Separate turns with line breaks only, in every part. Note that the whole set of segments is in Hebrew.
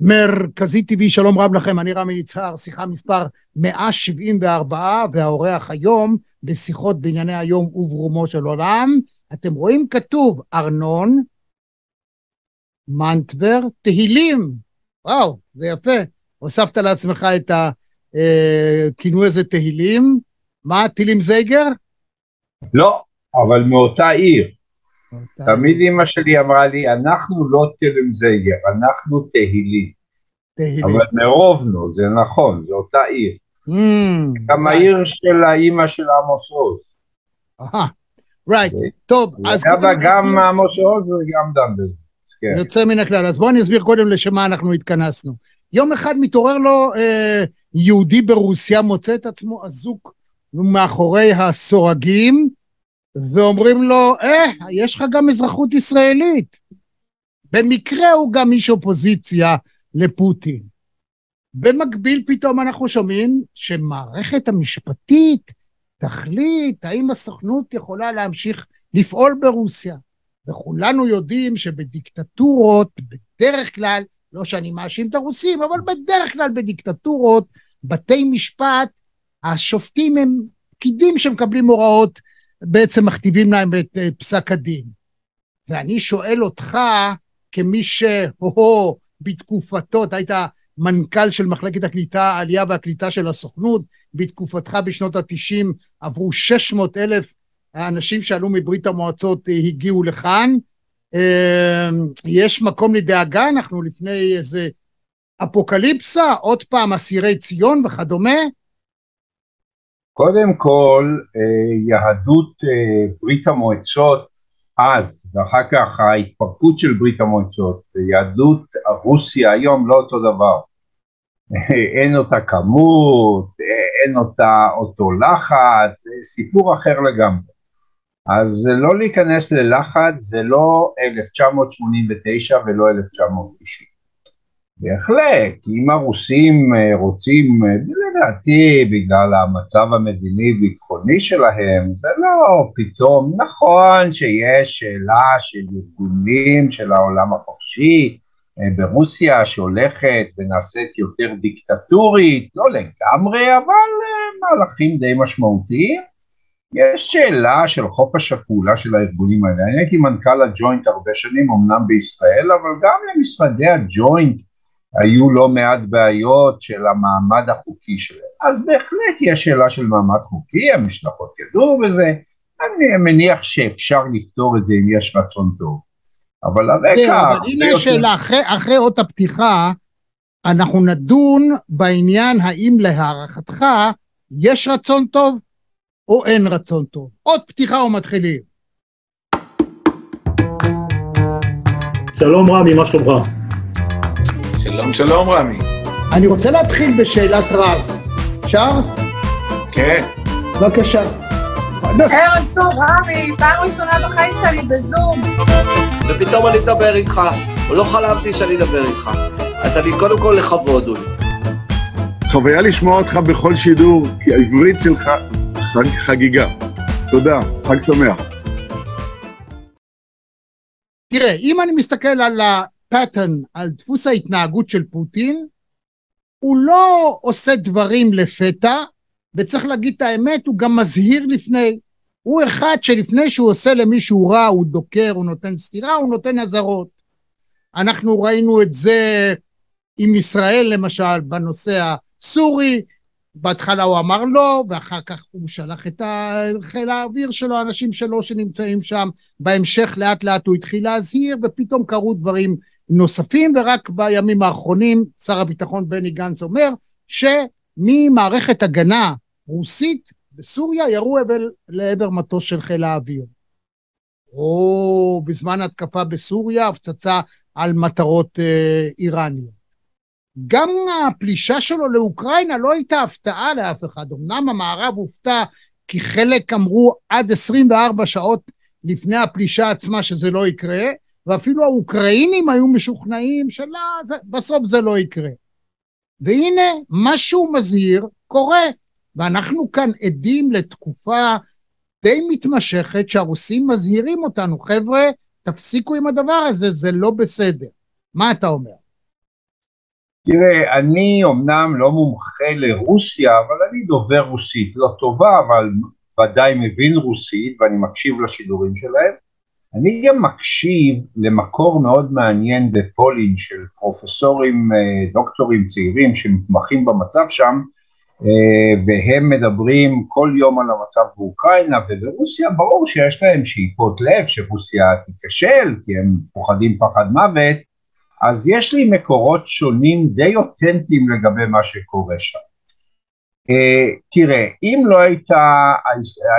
מרכזי טבעי, שלום רב לכם, אני רמי יצהר, שיחה מספר 174, והאורח היום בשיחות בענייני היום וברומו של עולם. אתם רואים כתוב ארנון, מנטבר, תהילים. וואו, זה יפה. הוספת לעצמך את הכינוי הזה תהילים. מה, תהילים זייגר?
לא, אבל מאותה עיר. תמיד אמא שלי אמרה לי, אנחנו לא תלם זייגר, אנחנו תהילים.
תהילים.
אבל מרובנו, זה נכון, זו אותה עיר.
Mm,
גם העיר של האימא של עמוס עוז.
אהה, right, טוב, אז קודם
גם עמוס עוז וגם דמבל. כן.
יוצא מן הכלל. אז בואו אני אסביר קודם לשם מה אנחנו התכנסנו. יום אחד מתעורר לו אה, יהודי ברוסיה, מוצא את עצמו אזוק מאחורי הסורגים, ואומרים לו, אה, יש לך גם אזרחות ישראלית. במקרה הוא גם איש אופוזיציה לפוטין. במקביל פתאום אנחנו שומעים שמערכת המשפטית תחליט האם הסוכנות יכולה להמשיך לפעול ברוסיה. וכולנו יודעים שבדיקטטורות, בדרך כלל, לא שאני מאשים את הרוסים, אבל בדרך כלל בדיקטטורות, בתי משפט, השופטים הם פקידים שמקבלים הוראות, בעצם מכתיבים להם את, פסק הדין. ואני שואל אותך, כמי שהו בתקופתו, אתה היית מנכ"ל של מחלקת הקליטה, העלייה והקליטה של הסוכנות, בתקופתך בשנות התשעים עברו 600 אלף האנשים שעלו מברית המועצות אה, הגיעו לכאן. אה, יש מקום לדאגה, אנחנו לפני איזה אפוקליפסה, עוד פעם אסירי ציון וכדומה.
קודם כל, אה, יהדות אה, ברית המועצות אז, ואחר כך ההתפרקות של ברית המועצות, יהדות רוסיה היום לא אותו דבר. אין אותה כמות, אין אותה אותו לחץ, סיפור אחר לגמרי. אז לא להיכנס ללחץ, זה לא 1989 ולא 1990. בהחלט, אם הרוסים אה, רוצים, אה, לדעתי בגלל המצב המדיני-ביטחוני שלהם, זה לא פתאום, נכון שיש שאלה של ארגונים של העולם החופשי אה, ברוסיה שהולכת ונעשית יותר דיקטטורית, לא לגמרי, אבל מהלכים די משמעותיים. יש שאלה של חופש הפעולה של הארגונים האלה. אני הייתי מנכ"ל הג'וינט הרבה שנים, אמנם בישראל, אבל גם למשרדי הג'וינט היו לא מעט בעיות של המעמד החוקי שלהם. אז בהחלט יש שאלה של מעמד חוקי, המשלחות ידעו בזה, אני מניח שאפשר לפתור את זה אם יש רצון טוב. אבל הרקע...
כן, אבל הנה
יותר-
השאלה, אחרי, אחרי אות הפתיחה, אנחנו נדון בעניין האם להערכתך יש רצון טוב או אין רצון טוב. עוד פתיחה ומתחילים.
שלום רמי, מה שלומך?
שלום שלום רמי.
אני רוצה להתחיל בשאלת רב. אפשר?
כן.
בבקשה.
ערב טוב, רמי, פעם ראשונה בחיים שלי בזום.
ופתאום אני מדבר איתך, לא חלמתי שאני אדבר איתך. אז אני קודם כל לכבוד, אולי.
חוויה לשמוע אותך בכל שידור, כי העברית שלך חג, חגיגה. תודה, חג שמח.
תראה, אם אני מסתכל על הפאטרן, על דפוס ההתנהגות של פוטין, הוא לא עושה דברים לפתע, וצריך להגיד את האמת, הוא גם מזהיר לפני. הוא אחד שלפני שהוא עושה למישהו רע, הוא דוקר, הוא נותן סטירה, הוא נותן אזהרות. אנחנו ראינו את זה עם ישראל, למשל, בנושא הסורי, בהתחלה הוא אמר לא, ואחר כך הוא שלח את חיל האוויר שלו, האנשים שלו שנמצאים שם, בהמשך לאט לאט הוא התחיל להזהיר, ופתאום קרו דברים נוספים, ורק בימים האחרונים שר הביטחון בני גנץ אומר שממערכת הגנה רוסית בסוריה ירו אבל לעבר מטוס של חיל האוויר. או בזמן התקפה בסוריה, הפצצה על מטרות אה, איראניות. גם הפלישה שלו לאוקראינה לא הייתה הפתעה לאף אחד. אמנם המערב הופתע כי חלק אמרו עד 24 שעות לפני הפלישה עצמה שזה לא יקרה, ואפילו האוקראינים היו משוכנעים שבסוף זה לא יקרה. והנה, משהו מזהיר קורה, ואנחנו כאן עדים לתקופה די מתמשכת שהרוסים מזהירים אותנו, חבר'ה, תפסיקו עם הדבר הזה, זה לא בסדר. מה אתה אומר?
תראה, אני אומנם לא מומחה לרוסיה, אבל אני דובר רוסית, לא טובה, אבל ודאי מבין רוסית, ואני מקשיב לשידורים שלהם. אני גם מקשיב למקור מאוד מעניין בפולין של פרופסורים, אה, דוקטורים צעירים שמתמחים במצב שם, אה, והם מדברים כל יום על המצב באוקראינה וברוסיה, ברור שיש להם שאיפות לב שרוסיה תיכשל, כי הם פוחדים פחד מוות, אז יש לי מקורות שונים די אותנטיים לגבי מה שקורה שם. Uh, תראה, אם לא הייתה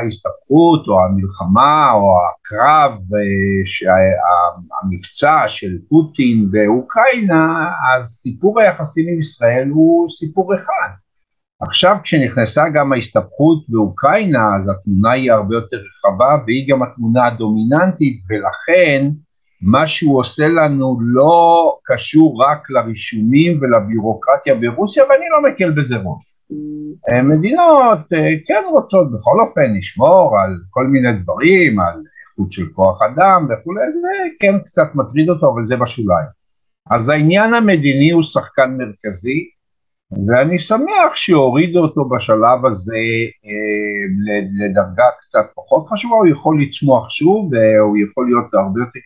ההסתבכות או המלחמה או הקרב, uh, המבצע של פוטין באוקראינה, אז סיפור היחסים עם ישראל הוא סיפור אחד. עכשיו כשנכנסה גם ההסתבכות באוקראינה, אז התמונה היא הרבה יותר רחבה והיא גם התמונה הדומיננטית, ולכן מה שהוא עושה לנו לא קשור רק לרישומים ולביורוקרטיה ברוסיה, ואני לא מקל בזה ראש. אה, מדינות אה, כן רוצות בכל אופן לשמור על כל מיני דברים, על איכות של כוח אדם וכולי, זה כן קצת מטריד אותו, אבל זה בשוליים. אז העניין המדיני הוא שחקן מרכזי, ואני שמח שהורידו אותו בשלב הזה אה, לדרגה קצת פחות חשובה, הוא יכול לצמוח שוב והוא יכול להיות הרבה יותר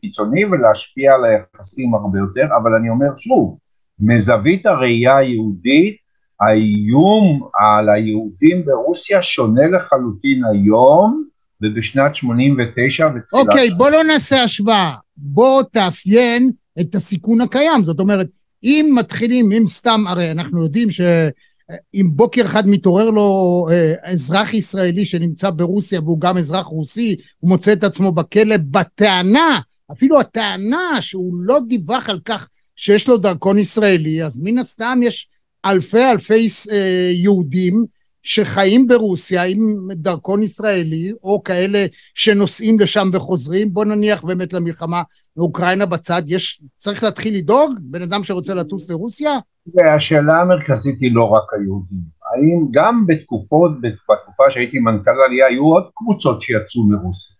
קיצוני ולהשפיע על היחסים הרבה יותר, אבל אני אומר שוב, מזווית הראייה היהודית, האיום על היהודים ברוסיה שונה לחלוטין היום ובשנת 89 ותחילת...
אוקיי, בוא לא נעשה השוואה, בוא תאפיין את הסיכון הקיים, זאת אומרת, אם מתחילים, אם סתם, הרי אנחנו יודעים שאם בוקר אחד מתעורר לו אה, אזרח ישראלי שנמצא ברוסיה והוא גם אזרח רוסי, הוא מוצא את עצמו בכלא בטענה, אפילו הטענה שהוא לא דיווח על כך שיש לו דרכון ישראלי, אז מן הסתם יש אלפי אלפי אה, יהודים שחיים ברוסיה עם דרכון ישראלי, או כאלה שנוסעים לשם וחוזרים, בוא נניח באמת למלחמה מאוקראינה בצד, יש, צריך להתחיל לדאוג, בן אדם שרוצה לטוס לרוסיה?
והשאלה המרכזית היא לא רק היהודים, האם גם בתקופות, בתקופה שהייתי מנכ"ל עלייה, היו עוד קבוצות שיצאו מרוסיה.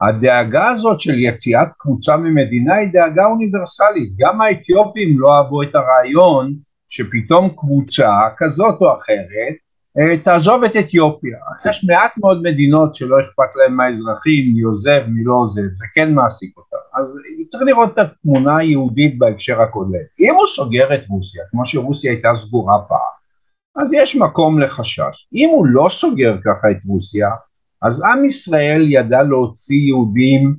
הדאגה הזאת של יציאת קבוצה ממדינה היא דאגה אוניברסלית, גם האתיופים לא אהבו את הרעיון שפתאום קבוצה כזאת או אחרת אה, תעזוב את אתיופיה. יש מעט מאוד מדינות שלא אכפת להם מהאזרחים, מי עוזב, מי לא עוזב, זה כן מעסיק אותם. אז צריך לראות את התמונה היהודית בהקשר הכולל. אם הוא סוגר את רוסיה, כמו שרוסיה הייתה סגורה פעם, אז יש מקום לחשש. אם הוא לא סוגר ככה את רוסיה, אז עם ישראל ידע להוציא יהודים,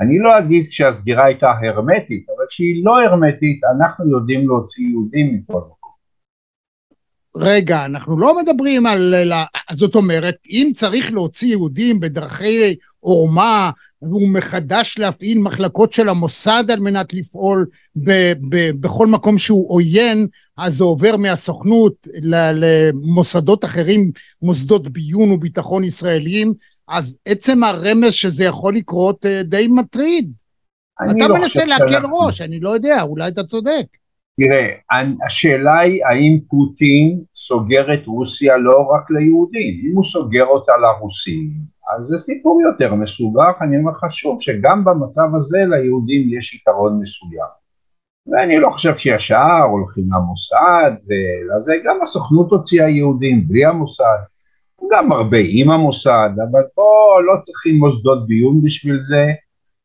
אני לא אגיד שהסגירה הייתה הרמטית, אבל כשהיא לא הרמטית, אנחנו יודעים להוציא יהודים מכל מקום.
רגע, אנחנו לא מדברים על... זאת אומרת, אם צריך להוציא יהודים בדרכי עורמה, ומחדש להפעיל מחלקות של המוסד על מנת לפעול ב- ב- בכל מקום שהוא עוין, אז זה עובר מהסוכנות למוסדות אחרים, מוסדות ביון וביטחון ישראליים, אז עצם הרמז שזה יכול לקרות אה, די מטריד. אתה לא מנסה להקל ראש, אני לא יודע, אולי אתה צודק.
תראה, השאלה היא האם פוטין סוגר את רוסיה לא רק ליהודים, אם הוא סוגר אותה לרוסים, אז זה סיפור יותר מסובך, אני אומר לך שוב שגם במצב הזה ליהודים יש יתרון מסוים. ואני לא חושב שישר הולכים למוסד, ולזה גם הסוכנות הוציאה יהודים בלי המוסד, גם הרבה עם המוסד, אבל פה לא צריכים מוסדות ביון בשביל זה,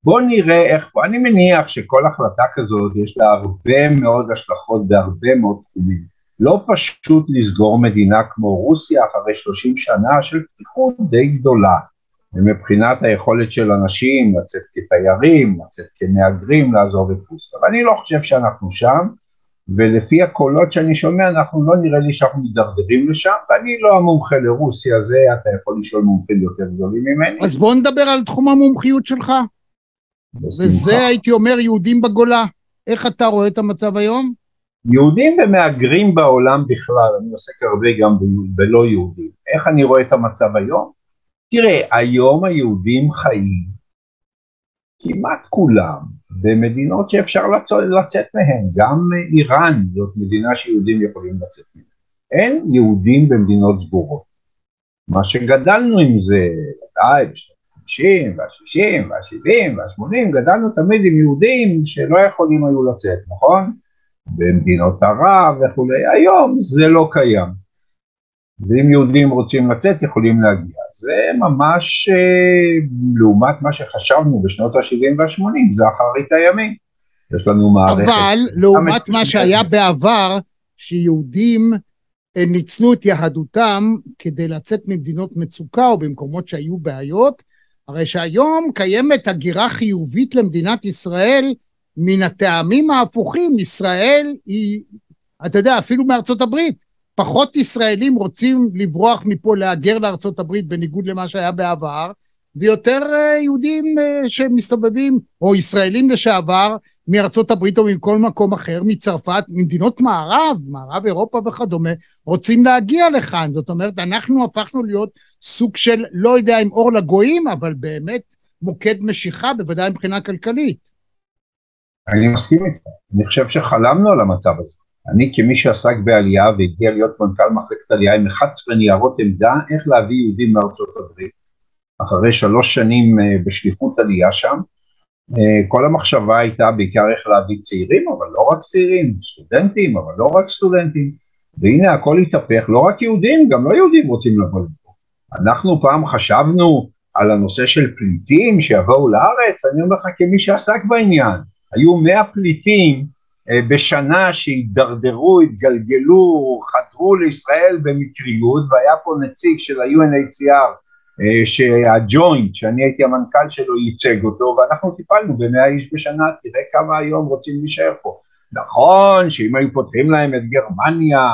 בואו נראה איך, אני מניח שכל החלטה כזאת יש לה הרבה מאוד השלכות בהרבה מאוד תחומים. לא פשוט לסגור מדינה כמו רוסיה אחרי 30 שנה של פתיחות די גדולה. ומבחינת היכולת של אנשים לצאת כתיירים, לצאת כמהגרים, לעזוב את רוסיה. ואני לא חושב שאנחנו שם, ולפי הקולות שאני שומע, אנחנו לא נראה לי שאנחנו מידרדרים לשם, ואני לא המומחה לרוסיה, זה אתה יכול לשאול מומחים יותר גדולים ממני.
אז בוא נדבר על תחום המומחיות שלך. בשמחה. וזה הייתי אומר יהודים בגולה. איך אתה רואה את המצב היום?
יהודים ומהגרים בעולם בכלל, אני עוסק הרבה גם בלא יהודים. איך אני רואה את המצב היום? תראה, היום היהודים חיים, כמעט כולם, במדינות שאפשר לצאת, מהן, גם איראן זאת מדינה שיהודים יכולים לצאת ממנה. אין יהודים במדינות סגורות. מה שגדלנו עם זה, ודאי, בשנות ה-50 וה-60 וה-70 וה-80, גדלנו תמיד עם יהודים שלא יכולים היו לצאת, נכון? במדינות ערב וכולי, היום זה לא קיים. ואם יהודים רוצים לצאת יכולים להגיע. זה ממש אה, לעומת מה שחשבנו בשנות ה-70 וה-80, זה אחרית הימים. יש לנו מערכת...
אבל לעומת מה שהיה בעבר, שיהודים אה, ניצלו את יהדותם כדי לצאת ממדינות מצוקה או במקומות שהיו בעיות, הרי שהיום קיימת הגירה חיובית למדינת ישראל מן הטעמים ההפוכים. ישראל היא, אתה יודע, אפילו מארצות הברית, פחות ישראלים רוצים לברוח מפה להגר לארצות הברית בניגוד למה שהיה בעבר, ויותר אה, יהודים אה, שמסתובבים, או ישראלים לשעבר, מארצות הברית או מכל מקום אחר, מצרפת, ממדינות מערב, מערב אירופה וכדומה, רוצים להגיע לכאן. זאת אומרת, אנחנו הפכנו להיות סוג של, לא יודע אם אור לגויים, אבל באמת מוקד משיכה, בוודאי מבחינה כלכלית.
אני מסכים איתך, אני חושב שחלמנו על המצב הזה. אני כמי שעסק בעלייה והגיע להיות מנכ"ל מחלקת עלייה עם 11 ניירות עמדה איך להביא יהודים מארצות הברית, אחרי שלוש שנים אה, בשליחות עלייה שם, אה, כל המחשבה הייתה בעיקר איך להביא צעירים, אבל לא רק צעירים, סטודנטים, אבל לא רק סטודנטים, והנה הכל התהפך, לא רק יהודים, גם לא יהודים רוצים לבוא לפה. אנחנו פעם חשבנו על הנושא של פליטים שיבואו לארץ, אני אומר לך כמי שעסק בעניין, היו מאה פליטים בשנה שהידרדרו, התגלגלו, חדרו לישראל במקריות, והיה פה נציג של ה-UNHCR אה, שהג'וינט, שאני הייתי המנכ"ל שלו, ייצג אותו, ואנחנו טיפלנו במאה איש בשנה, תראה כמה היום רוצים להישאר פה. נכון שאם היו פותחים להם את גרמניה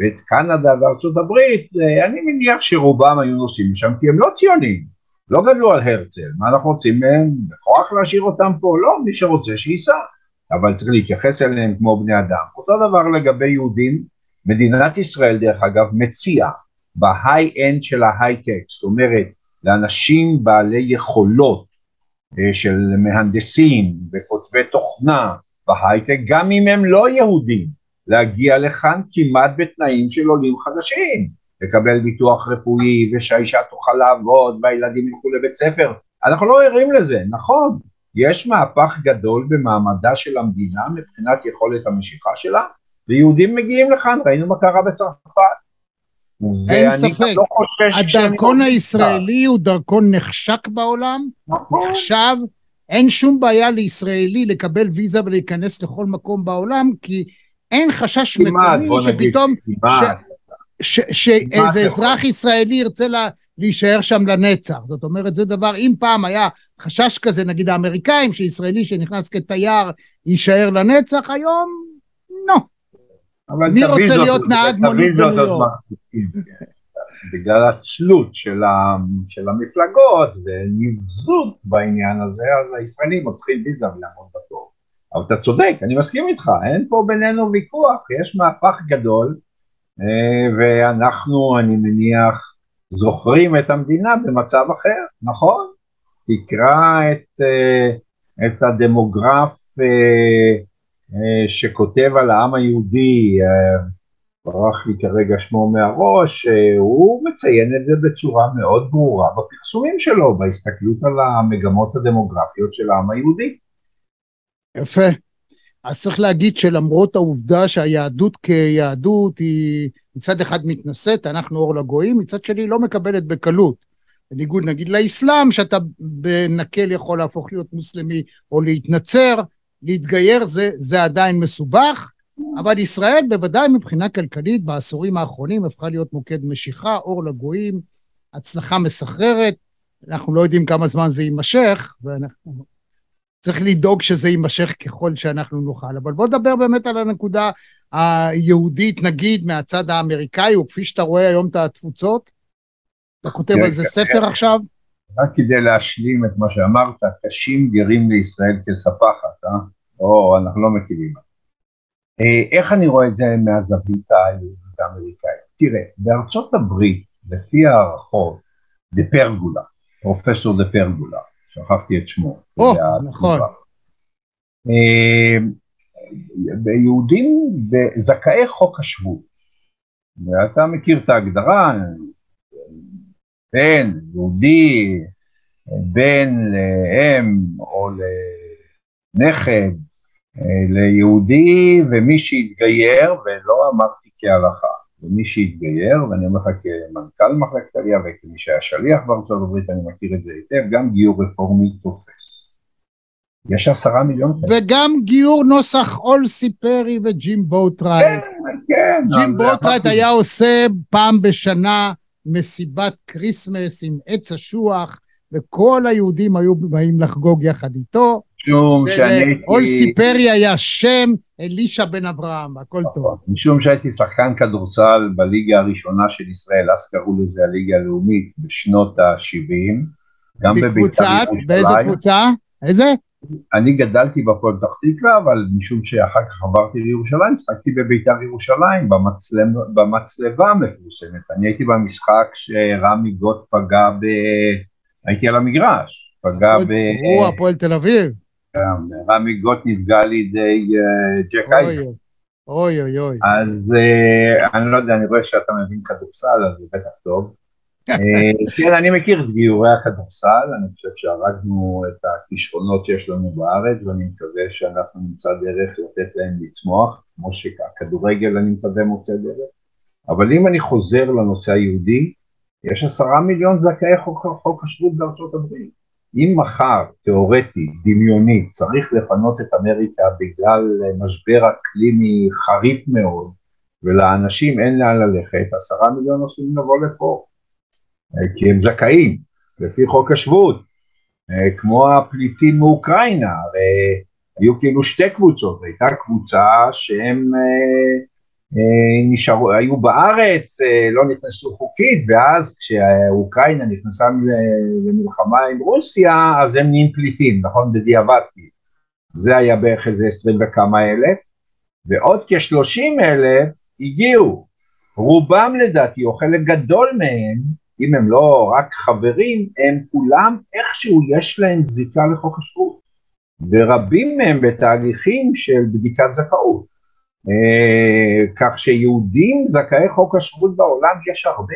ואת קנדה וארצות הברית, אה, אני מניח שרובם היו נוסעים לשם כי הם לא ציונים, לא גדלו על הרצל, מה אנחנו רוצים מהם? בכוח להשאיר אותם פה? לא, מי שרוצה שייסע, אבל צריך להתייחס אליהם כמו בני אדם. אותו דבר לגבי יהודים, מדינת ישראל דרך אגב מציעה ב high-end של ההייטק, זאת אומרת לאנשים בעלי יכולות אה, של מהנדסים וכותבי תוכנה בהייטק, גם אם הם לא יהודים, להגיע לכאן כמעט בתנאים של עולים חדשים, לקבל ביטוח רפואי ושהאישה תוכל לעבוד והילדים ילכו לבית ספר, אנחנו לא ערים לזה, נכון, יש מהפך גדול במעמדה של המדינה מבחינת יכולת המשיכה שלה, ויהודים מגיעים לכאן, ראינו מה קרה בצרפת,
אין ספק, לא הדרכון הישראלי הוא דרכון נחשק בעולם, נכון. נחשב, אין שום בעיה לישראלי לקבל ויזה ולהיכנס לכל מקום בעולם, כי אין חשש מקומי שפתאום, שאיזה אזרח ישראלי ירצה לה, להישאר שם לנצח. זאת אומרת, זה דבר, אם פעם היה חשש כזה, נגיד האמריקאים, שישראלי שנכנס כתייר יישאר לנצח, היום, לא. מי רוצה להיות נהג מונית בניו יורק?
כן. בגלל התלות של, ה, של המפלגות ונבזות בעניין הזה, אז הישראלים צריכים ויזה ולעמוד בתור. אבל אתה צודק, אני מסכים איתך, אין פה בינינו ויכוח, יש מהפך גדול, אה, ואנחנו, אני מניח, זוכרים את המדינה במצב אחר, נכון? תקרא את, אה, את הדמוגרף אה, אה, שכותב על העם היהודי, ברח לי כרגע שמו מהראש, הוא מציין את זה בצורה מאוד ברורה בפרסומים שלו, בהסתכלות על המגמות הדמוגרפיות של העם היהודי.
יפה. אז צריך להגיד שלמרות העובדה שהיהדות כיהדות היא מצד אחד מתנשאת, אנחנו אור לגויים, מצד שני לא מקבלת בקלות. בניגוד נגיד לאסלאם, שאתה בנקל יכול להפוך להיות מוסלמי או להתנצר, להתגייר זה, זה עדיין מסובך, אבל ישראל בוודאי מבחינה כלכלית בעשורים האחרונים הפכה להיות מוקד משיכה, אור לגויים, הצלחה מסחררת, אנחנו לא יודעים כמה זמן זה יימשך, ואנחנו... צריך לדאוג שזה יימשך ככל שאנחנו נוכל. אבל בוא נדבר באמת על הנקודה היהודית, נגיד, מהצד האמריקאי, וכפי שאתה רואה היום את התפוצות. אתה כותב על זה כן, ספר כן. עכשיו?
רק כדי להשלים את מה שאמרת, קשים גרים לישראל כספחת, אה? או אנחנו לא מכירים. אה, איך אני רואה את זה מהזווית היהודית האמריקאית? תראה, בארצות הברית, לפי הערכות, דה פרגולה, פרופסור דה פרגולה, שכחתי את שמו.
או, נכון.
ביהודים, זכאי חוק השבות, ואתה מכיר את ההגדרה, בן יהודי, בן לאם או לנכד ליהודי ומי שהתגייר, ולא אמרתי כהלכה, ומי שהתגייר, ואני אומר לך כמנכ"ל מחלקת עלייה וכמי שהיה שליח בארצות הברית, אני מכיר את זה היטב, גם גיור רפורמי תופס. יש עשרה מיליון כאלה.
וגם גיור נוסח אולסי פרי וג'ים בוטרייט.
כן, כן.
ג'ים
אז
בוטרייט היה עושה פעם בשנה מסיבת כריסמס עם עץ אשוח, וכל היהודים היו באים לחגוג יחד איתו.
משום שאני הייתי...
אולסי פרי היה שם, אלישע בן אברהם, הכל טוב.
נכון. משום שהייתי שחקן כדורסל בליגה הראשונה של ישראל, אז קראו לזה הליגה הלאומית, בשנות ה-70, גם בבית"ר
בקבוצת, באיזה
ירושלים.
קבוצה? איזה?
אני גדלתי בפועל פתח תקווה, אבל משום שאחר כך עברתי לירושלים, שחקתי בבית"ר ירושלים, במצלב, במצלבה המפורסמת. אני הייתי במשחק שרמי גוט פגע ב... הייתי על המגרש, פגע ב...
הוא הפועל תל אביב.
רמי גוט נפגע על ידי אה, ג'ק אייזן.
אוי אוי אוי.
אז אה, אני לא יודע, אני רואה שאתה מבין כדורסל, אז זה בטח טוב. אה, כן, אני מכיר את גיורי הכדורסל, אני חושב שהרגנו את הכישרונות שיש לנו בארץ, ואני מקווה שאנחנו נמצא דרך לתת להם לצמוח, כמו שהכדורגל אני מקווה מוצא דרך. אבל אם אני חוזר לנושא היהודי, יש עשרה מיליון זכאי חוק, חוק השבות בארצות הברית. אם מחר, תיאורטי, דמיוני, צריך לפנות את אמריקה בגלל משבר אקלימי חריף מאוד, ולאנשים אין לאן ללכת, עשרה מיליון נוסעים לבוא לפה. אה, כי הם זכאים, לפי חוק השבות, אה, כמו הפליטים מאוקראינה, היו כאילו שתי קבוצות, הייתה קבוצה שהם אה, נשארו, היו בארץ, לא נכנסו חוקית, ואז כשאוקראינה נכנסה למלחמה עם רוסיה, אז הם נהיים פליטים, נכון? בדיעבד. זה היה בערך איזה עשרים וכמה אלף, ועוד כשלושים אלף הגיעו. רובם לדעתי, או חלק גדול מהם, אם הם לא רק חברים, הם כולם איכשהו יש להם זיקה לחוק השבות. ורבים מהם בתהליכים של בדיקת זכאות. אה, כך שיהודים זכאי חוק השבות בעולם יש הרבה.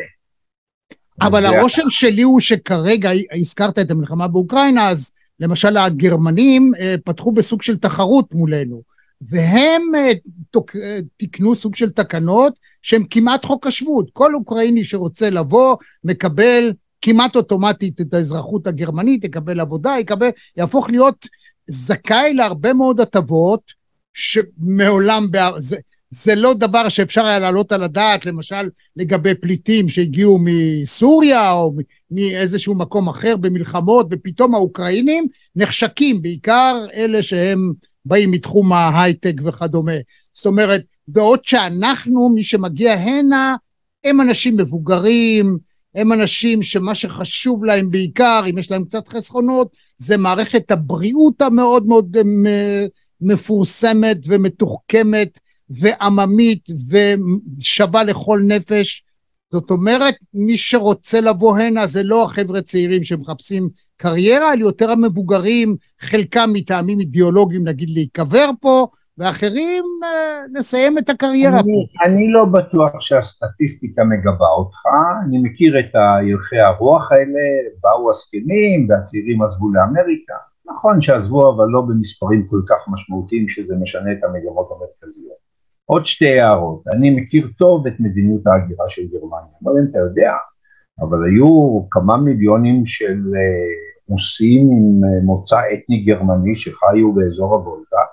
אבל הרושם שלי הוא שכרגע, הזכרת את המלחמה באוקראינה, אז למשל הגרמנים אה, פתחו בסוג של תחרות מולנו, והם אה, תוק- אה, תיקנו סוג של תקנות שהם כמעט חוק השבות. כל אוקראיני שרוצה לבוא, מקבל כמעט אוטומטית את האזרחות הגרמנית, יקבל עבודה, יקבל, יהפוך להיות זכאי להרבה מאוד הטבות, שמעולם, זה, זה לא דבר שאפשר היה להעלות על הדעת, למשל לגבי פליטים שהגיעו מסוריה או מאיזשהו מקום אחר במלחמות, ופתאום האוקראינים נחשקים, בעיקר אלה שהם באים מתחום ההייטק וכדומה. זאת אומרת, בעוד שאנחנו, מי שמגיע הנה, הם אנשים מבוגרים, הם אנשים שמה שחשוב להם בעיקר, אם יש להם קצת חסכונות, זה מערכת הבריאות המאוד מאוד אה, מפורסמת ומתוחכמת ועממית ושווה לכל נפש. זאת אומרת, מי שרוצה לבוא הנה זה לא החבר'ה צעירים שמחפשים קריירה, אלא יותר המבוגרים, חלקם מטעמים אידיאולוגיים, נגיד להיקבר פה, ואחרים אה, נסיים את הקריירה
אני. אני לא בטוח שהסטטיסטיקה מגבה אותך, אני מכיר את הלכי הרוח האלה, באו הזקנים והצעירים עזבו לאמריקה, נכון שעזבו אבל לא במספרים כל כך משמעותיים שזה משנה את המגמות המרכזיות. עוד שתי הערות, אני מכיר טוב את מדיניות ההגירה של גרמניה, לא יודע אם אתה יודע, אבל היו כמה מיליונים של אה, רוסים עם אה, מוצא אתני גרמני שחיו באזור הוולגה,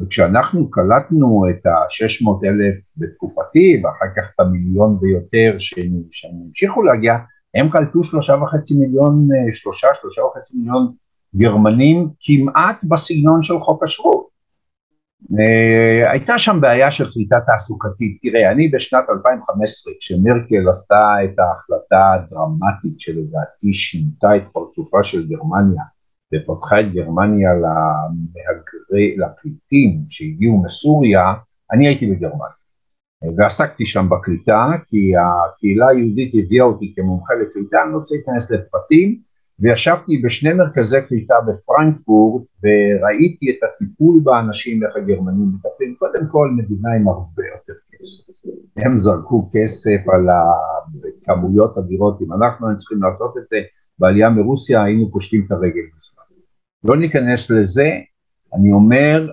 וכשאנחנו קלטנו את ה-600 אלף בתקופתי, ואחר כך את המיליון ויותר שהם המשיכו להגיע, הם קלטו שלושה וחצי מיליון, אה, שלושה, שלושה וחצי מיליון גרמנים כמעט בסגנון של חוק השבות. אה, הייתה שם בעיה של קליטה תעסוקתית. תראה, אני בשנת 2015, כשמרקל עשתה את ההחלטה הדרמטית שלדעתי שינתה את פרצופה של גרמניה, ופתחה את גרמניה למהגרי, לפליטים שהגיעו מסוריה, אני הייתי בגרמניה. ועסקתי שם בקליטה, כי הקהילה היהודית הביאה אותי כמומחה לקליטה, אני לא רוצה להיכנס לפרטים, וישבתי בשני מרכזי קליטה בפרנקפורט, וראיתי את הטיפול באנשים, איך הגרמנים מטפלים, קודם כל מדינה עם הרבה יותר כסף. הם זרקו כסף על הכמויות אדירות, אם אנחנו היינו צריכים לעשות את זה בעלייה מרוסיה, היינו פושטים את הרגל בזמן. לא ניכנס לזה, אני אומר,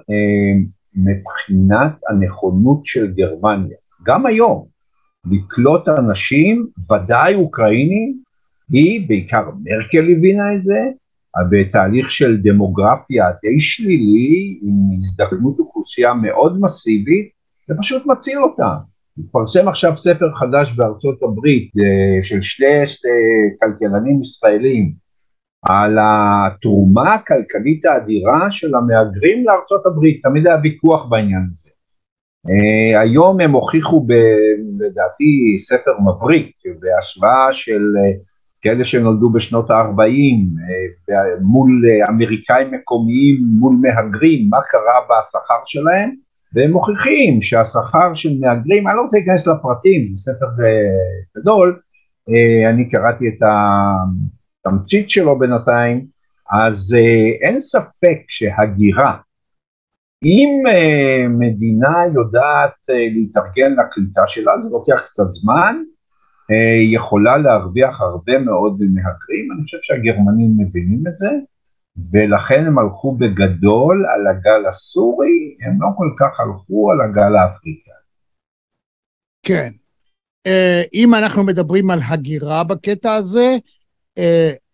מבחינת הנכונות של גרמניה, גם היום, לקלוט אנשים, ודאי אוקראינים, היא, בעיקר מרקל הבינה את זה, בתהליך של דמוגרפיה די שלילי, עם הזדקנות אוכלוסייה מאוד מסיבית, זה פשוט מציל אותם. מתפרסם עכשיו ספר חדש בארצות הברית אה, של שני כלכלנים ישראלים על התרומה הכלכלית האדירה של המהגרים לארצות הברית, תמיד היה ויכוח בעניין הזה. Uh, היום הם הוכיחו ב, לדעתי ספר מבריק בהשוואה של uh, כאלה שנולדו בשנות ה-40 uh, מול uh, אמריקאים מקומיים מול מהגרים, מה קרה בשכר שלהם, והם מוכיחים שהשכר של מהגרים, אני לא רוצה להיכנס לפרטים, זה ספר uh, גדול, uh, אני קראתי את התמצית שלו בינתיים, אז uh, אין ספק שהגירה אם uh, מדינה יודעת uh, להתארגן לקליטה שלה, זה לוקח קצת זמן, יכולה להרוויח הרבה מאוד מהגרים, אני חושב שהגרמנים מבינים את זה, ולכן הם הלכו בגדול על הגל הסורי, הם לא כל כך הלכו על הגל האפריקאי.
כן. אם אנחנו מדברים על הגירה בקטע הזה,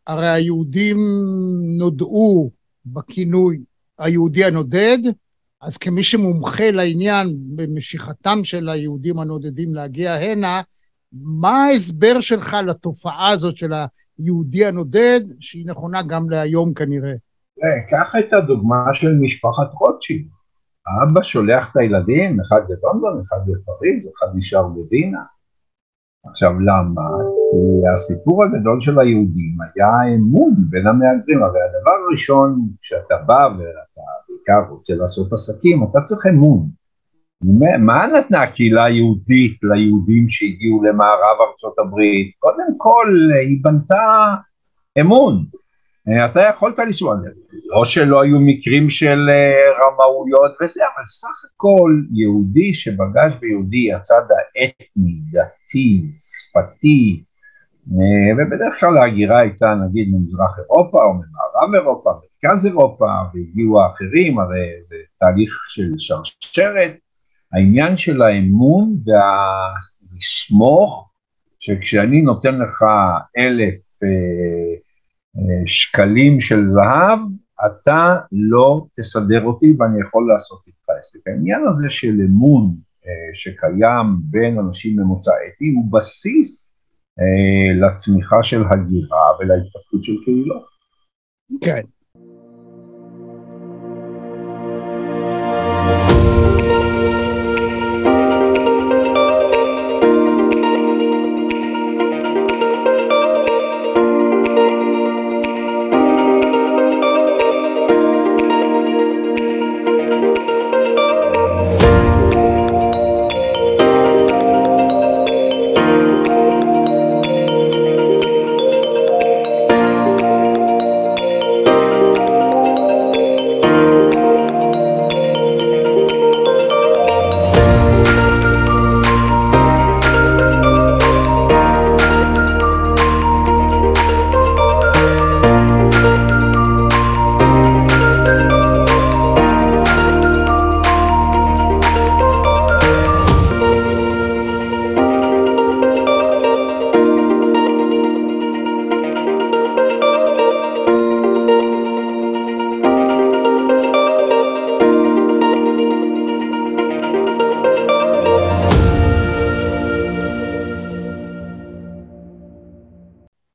הרי היהודים נודעו בכינוי היהודי הנודד, אז כמי שמומחה לעניין במשיכתם של היהודים הנודדים להגיע הנה, מה ההסבר שלך לתופעה הזאת של היהודי הנודד, שהיא נכונה גם להיום כנראה?
קח את הדוגמה של משפחת רוטשילד. האבא שולח את הילדים, אחד בלונדון, אחד בפריז, אחד נשאר בווינה. עכשיו למה? כי הסיפור הגדול של היהודים היה אמון בין המהגרים, הרי הדבר הראשון כשאתה בא ואתה בעיקר רוצה לעשות עסקים, אתה צריך אמון. מה נתנה הקהילה היהודית ליהודים שהגיעו למערב ארצות הברית? קודם כל היא בנתה אמון. אתה יכולת לנסוע, לא שלא היו מקרים של אה, רמאויות וזה, אבל סך הכל יהודי שפגש ביהודי הצד האתני, דתי, שפתי, אה, ובדרך כלל ההגירה הייתה נגיד ממזרח אירופה או ממערב אירופה, מרכז אירופה, והגיעו האחרים, הרי זה תהליך של שרשרת, העניין של האמון והלסמוך, שכשאני נותן לך אלף אה, אה, שקלים של זהב, אתה לא תסדר אותי ואני יכול לעשות איתך עסק. העניין הזה של אמון אה, שקיים בין אנשים ממוצא אתי הוא בסיס אה, לצמיחה של הגירה ולהתפתחות של קהילות.
כן.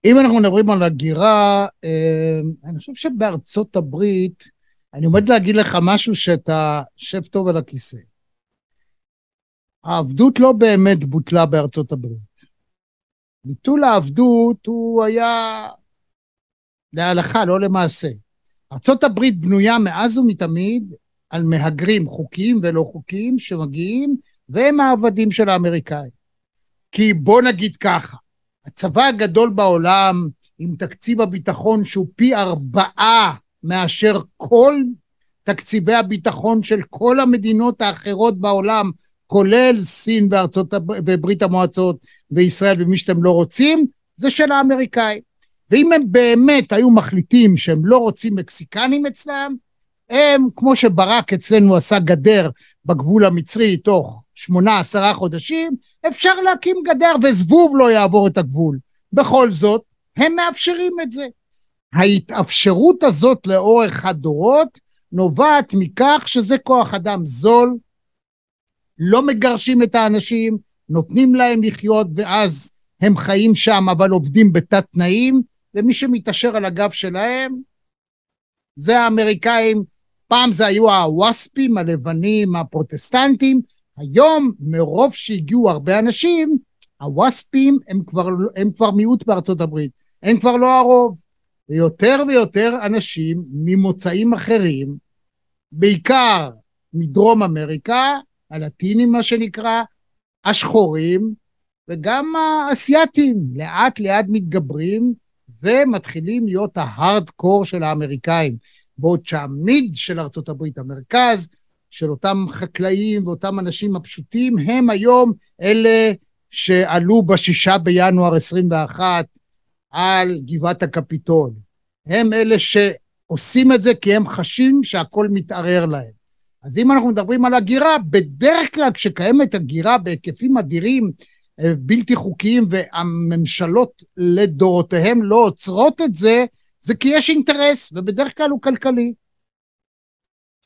אם אנחנו מדברים על הגירה, אה, אני חושב שבארצות הברית, אני עומד להגיד לך משהו שאתה שב טוב על הכיסא. העבדות לא באמת בוטלה בארצות הברית. ביטול העבדות הוא היה להלכה, לא למעשה. ארצות הברית בנויה מאז ומתמיד על מהגרים חוקיים ולא חוקיים שמגיעים, והם העבדים של האמריקאים. כי בוא נגיד ככה, הצבא הגדול בעולם, עם תקציב הביטחון שהוא פי ארבעה מאשר כל תקציבי הביטחון של כל המדינות האחרות בעולם, כולל סין וארצות, וברית המועצות וישראל ומי שאתם לא רוצים, זה של האמריקאים. ואם הם באמת היו מחליטים שהם לא רוצים מקסיקנים אצלם, הם, כמו שברק אצלנו עשה גדר בגבול המצרי תוך שמונה, עשרה חודשים, אפשר להקים גדר וזבוב לא יעבור את הגבול. בכל זאת, הם מאפשרים את זה. ההתאפשרות הזאת לאורך הדורות נובעת מכך שזה כוח אדם זול, לא מגרשים את האנשים, נותנים להם לחיות ואז הם חיים שם אבל עובדים בתת תנאים, ומי שמתעשר על הגב שלהם זה האמריקאים, פעם זה היו הווספים הלבנים הפרוטסטנטים, היום מרוב שהגיעו הרבה אנשים, הווספים הם כבר, הם כבר מיעוט בארצות הברית, הם כבר לא הרוב. ויותר ויותר אנשים ממוצאים אחרים, בעיקר מדרום אמריקה, הלטינים מה שנקרא, השחורים, וגם האסייתים, לאט לאט מתגברים ומתחילים להיות ההארד-קור של האמריקאים. בעוד שהמיד של ארצות הברית, המרכז של אותם חקלאים ואותם אנשים הפשוטים, הם היום אלה שעלו בשישה בינואר 21 על גבעת הקפיטול. הם אלה שעושים את זה כי הם חשים שהכל מתערער להם. אז אם אנחנו מדברים על הגירה, בדרך כלל כשקיימת הגירה בהיקפים אדירים, אה, בלתי חוקיים, והממשלות לדורותיהם לא עוצרות את זה, זה כי יש אינטרס, ובדרך כלל הוא כלכלי.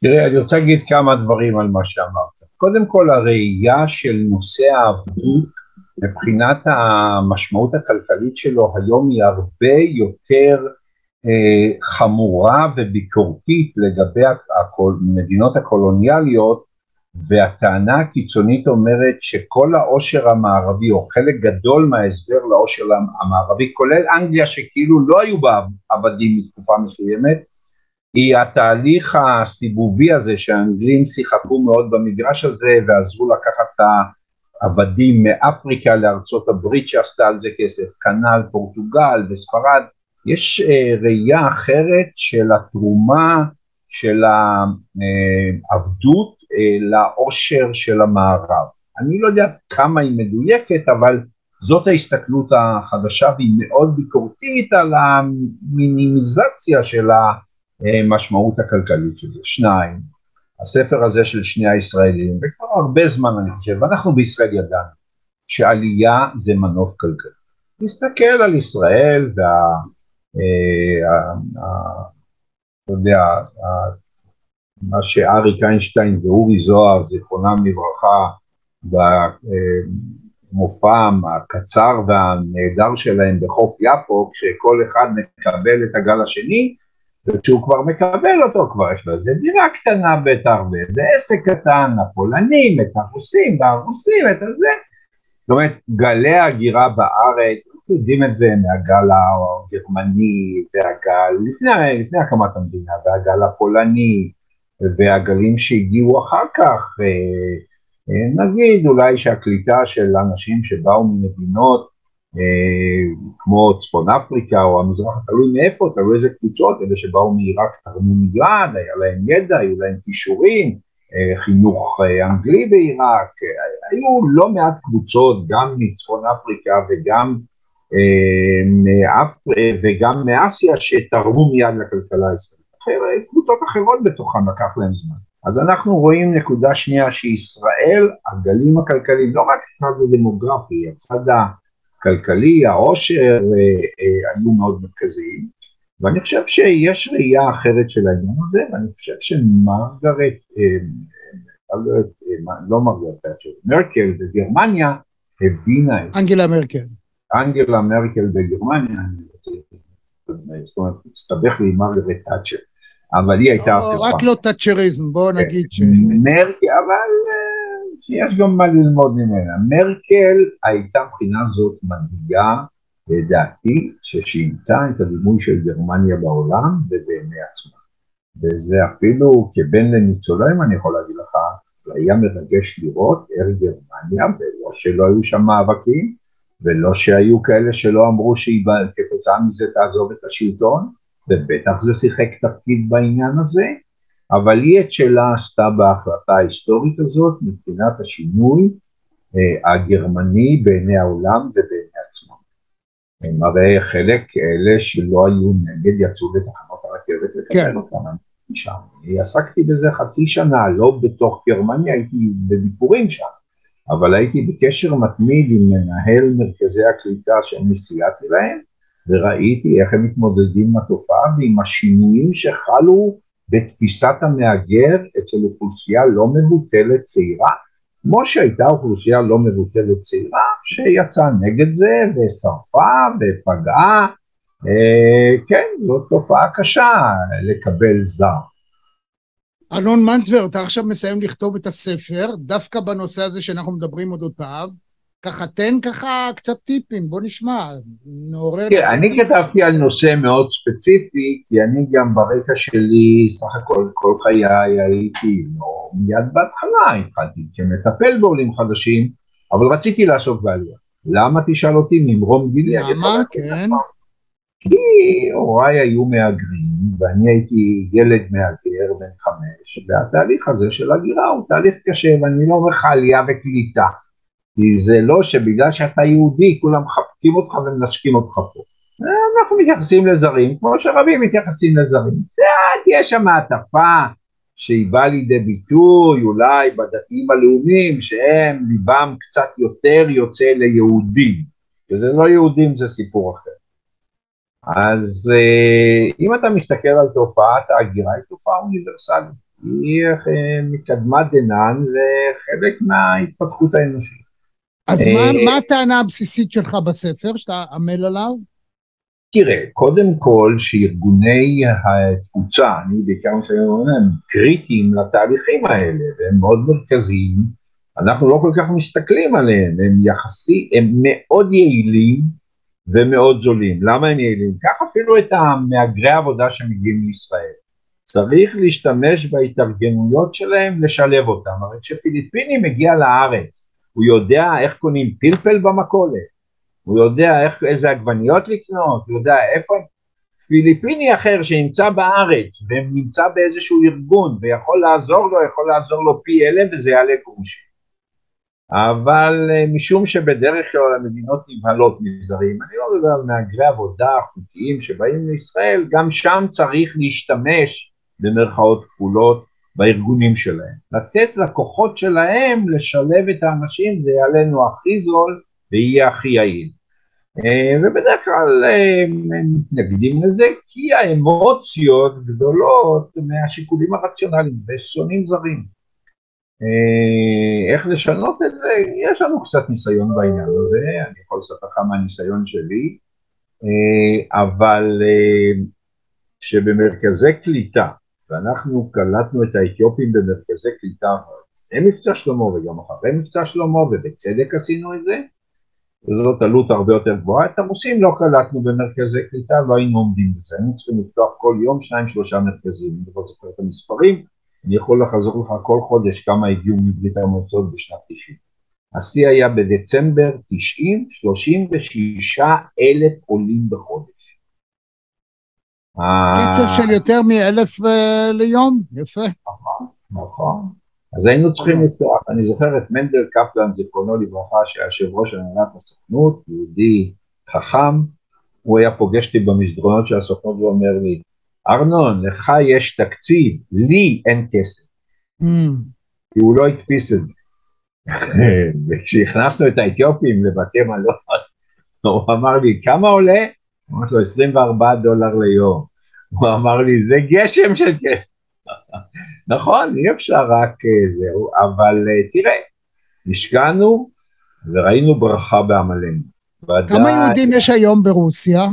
תראה, אני רוצה להגיד כמה דברים על מה שאמרת. קודם כל, הראייה של נושא העבדות מבחינת המשמעות הכלכלית שלו היום היא הרבה יותר אה, חמורה וביקורתית לגבי המדינות הקולוניאליות והטענה הקיצונית אומרת שכל העושר המערבי או חלק גדול מההסבר לעושר המערבי כולל אנגליה שכאילו לא היו בה עבדים מתקופה מסוימת היא התהליך הסיבובי הזה שהאנגלים שיחקו מאוד במגרש הזה ועזרו לקחת את העבדים מאפריקה לארצות הברית שעשתה על זה כסף, כנ"ל פורטוגל וספרד, יש אה, ראייה אחרת של התרומה של העבדות אה, לעושר של המערב. אני לא יודע כמה היא מדויקת, אבל זאת ההסתכלות החדשה והיא מאוד ביקורתית על המינימיזציה של המשמעות הכלכלית של זה. שניים, הספר הזה של שני הישראלים, וכבר הרבה זמן אני חושב, ואנחנו בישראל ידענו שעלייה זה מנוף כלכלי. נסתכל על ישראל וה... אה, אתה יודע, מה שאריק איינשטיין ואורי זוהר, זיכרונם לברכה, במופעם הקצר והנהדר שלהם בחוף יפו, כשכל אחד מקבל את הגל השני, וכשהוא כבר מקבל אותו, כבר יש לו איזה דירה קטנה בטח, ואיזה עסק קטן, הפולנים, את הרוסים, והרוסים, את הזה. זאת אומרת, גלי ההגירה בארץ, אנחנו יודעים את זה מהגל הגרמני, והגל, לפני, לפני הקמת המדינה, והגל הפולני, והגלים שהגיעו אחר כך, אה, אה, נגיד אולי שהקליטה של אנשים שבאו ממדינות כמו צפון אפריקה או המזרח, תלוי מאיפה, תלוי איזה קבוצות, אלה שבאו מעיראק תרמו מיד, היה להם ידע, היו להם כישורים, חינוך אנגלי בעיראק, היו לא מעט קבוצות גם מצפון אפריקה וגם. וגם מאסיה שתרמו מיד לכלכלה הישראלית. קבוצות אחרות בתוכן לקח להם זמן. אז אנחנו רואים נקודה שנייה שישראל, הגלים הכלכליים, לא רק הצד הדמוגרפי, הצד הכלכלי, העושר, אה, אה, היו מאוד מרכזיים. ואני חושב שיש ראייה אחרת של העניין הזה, ואני חושב שמרגרט, אה, לא מרגרט מרקל בגרמניה הבינה את
זה. אנגלה מרקל.
אנגלה מרקל בגרמניה, זאת אומרת, הסתבך לי עם מרגרט תאצ'ר. אבל היא הייתה
הפוכה. רק לא תאצ'ריזם, בוא כן. נגיד ש...
מרקל, אבל שיש גם מה ללמוד ממנה. מרקל הייתה מבחינה זאת מדאיגה, לדעתי, ששינתה את הדימוי של גרמניה בעולם ובעיני עצמה. וזה אפילו כבן לניצולים, אני יכול להגיד לך, זה היה מרגש לראות איך גרמניה, ולא שלא היו שם מאבקים, ולא שהיו כאלה שלא אמרו שהיא כתוצאה מזה תעזוב את השלטון, ובטח זה שיחק תפקיד בעניין הזה, אבל היא את שלה עשתה בהחלטה ההיסטורית הזאת מבחינת השינוי אה, הגרמני בעיני העולם ובעיני עצמם. הם הרי חלק אלה שלא היו נגד יצאו לתחנות הרכבת לקבל כן. אותם. שם, עסקתי בזה חצי שנה, לא בתוך גרמניה, הייתי בביקורים שם, אבל הייתי בקשר מתמיד עם מנהל מרכזי הקליטה שאני סייעתי להם, וראיתי איך הם מתמודדים עם התופעה ועם השינויים שחלו בתפיסת המהגר אצל אוכלוסייה לא מבוטלת צעירה, כמו שהייתה אוכלוסייה לא מבוטלת צעירה שיצאה נגד זה ושרפה ופגעה, אה, כן, זאת תופעה קשה לקבל זר.
אלון מנטבר, אתה עכשיו מסיים לכתוב את הספר, דווקא בנושא הזה שאנחנו מדברים אודותיו, ככה תן ככה קצת טיפים, בוא נשמע, נעורר...
תראה, אני כתבתי על נושא מאוד ספציפי, כי אני גם ברקע שלי, סך הכל כל חיי הייתי, לא מיד בהתחלה התחלתי כמטפל בעולים חדשים, אבל רציתי לעסוק בעלייה. למה תשאל אותי ממרום גילי?
למה? כן.
כי הוריי היו מהגרים, ואני הייתי ילד מהגר בן חמש, והתהליך הזה של הגירה הוא תהליך קשה, ואני לא אומר לך עלייה וקליטה. כי זה לא שבגלל שאתה יהודי כולם מחבקים אותך ומנשקים אותך פה. אנחנו מתייחסים לזרים כמו שרבים מתייחסים לזרים. יש שם מעטפה שהיא באה לידי ביטוי אולי בדתיים הלאומיים שהם ליבם קצת יותר יוצא ליהודים. וזה לא יהודים זה סיפור אחר. אז אה, אם אתה מסתכל על תופעת ההגירה היא תופעה אוניברסלית. היא אה, מקדמת דנן וחלק מההתפתחות האנושית.
אז מה, מה הטענה הבסיסית שלך בספר שאתה עמל עליו?
תראה, קודם כל שארגוני התפוצה, אני בעיקר מסיים הם קריטיים לתהליכים האלה, והם מאוד מרכזיים, אנחנו לא כל כך מסתכלים עליהם, הם יחסי, הם מאוד יעילים ומאוד זולים. למה הם יעילים? קח אפילו את המהגרי עבודה שמגיעים לישראל. צריך להשתמש בהתארגנויות שלהם לשלב אותם. הרי כשפיליפיני מגיע לארץ, הוא יודע איך קונים פלפל במכולת, הוא יודע איך, איזה עגבניות לקנות, הוא יודע איפה... פיליפיני אחר שנמצא בארץ ונמצא באיזשהו ארגון ויכול לעזור לו, יכול לעזור לו פי אלף וזה יעלה גרושים. אבל אה, משום שבדרך כלל המדינות נבהלות מזרים, אני לא מדבר על מהגרי עבודה חוקיים שבאים לישראל, גם שם צריך להשתמש במרכאות כפולות בארגונים שלהם. לתת לכוחות שלהם לשלב את האנשים זה יעלה לנו הכי זול ויהיה הכי יעיל. אה, ובדרך כלל אה, הם מתנגדים לזה כי האמוציות גדולות מהשיקולים הרציונליים ושונאים זרים. אה, איך לשנות את זה? יש לנו קצת ניסיון בעניין הזה, אני יכול לספר לך מהניסיון שלי, אבל שבמרכזי קליטה ואנחנו קלטנו את האתיופים במרכזי קליטה לפני מבצע שלמה וגם אחרי מבצע שלמה ובצדק עשינו את זה. וזאת עלות הרבה יותר גבוהה, את הרוסים לא קלטנו במרכזי קליטה, לא היינו עומדים בזה, היינו צריכים לפתוח כל יום שניים שלושה מרכזים, אני לא זוכר את המספרים, אני יכול לחזור לך כל חודש כמה הגיעו מברית המועצות בשנת 90. השיא היה בדצמבר 90, 36 אלף עולים בחודש.
קצב של יותר מאלף אה, ליום, יפה.
נכון, נכון. אז היינו צריכים לפתוח, אני זוכר את מנדל קפלן, זיכרונו לברכה, שהיה יושב ראש הנהלת הסוכנות, יהודי חכם, הוא היה פוגש אותי במסדרונות של הסוכנות ואומר לי, ארנון, לך יש תקציב, לי אין כסף. Mm. כי הוא לא הדפיס את זה. וכשהכנסנו את האתיופים לבתי מלון, הוא אמר לי, כמה עולה? אמרתי לו 24 דולר ליום. הוא אמר לי, זה גשם של כסף. נכון, אי אפשר רק אה, זהו, אבל אה, תראה, השקענו וראינו ברכה בעמלנו.
כמה יהודים יש היום ברוסיה?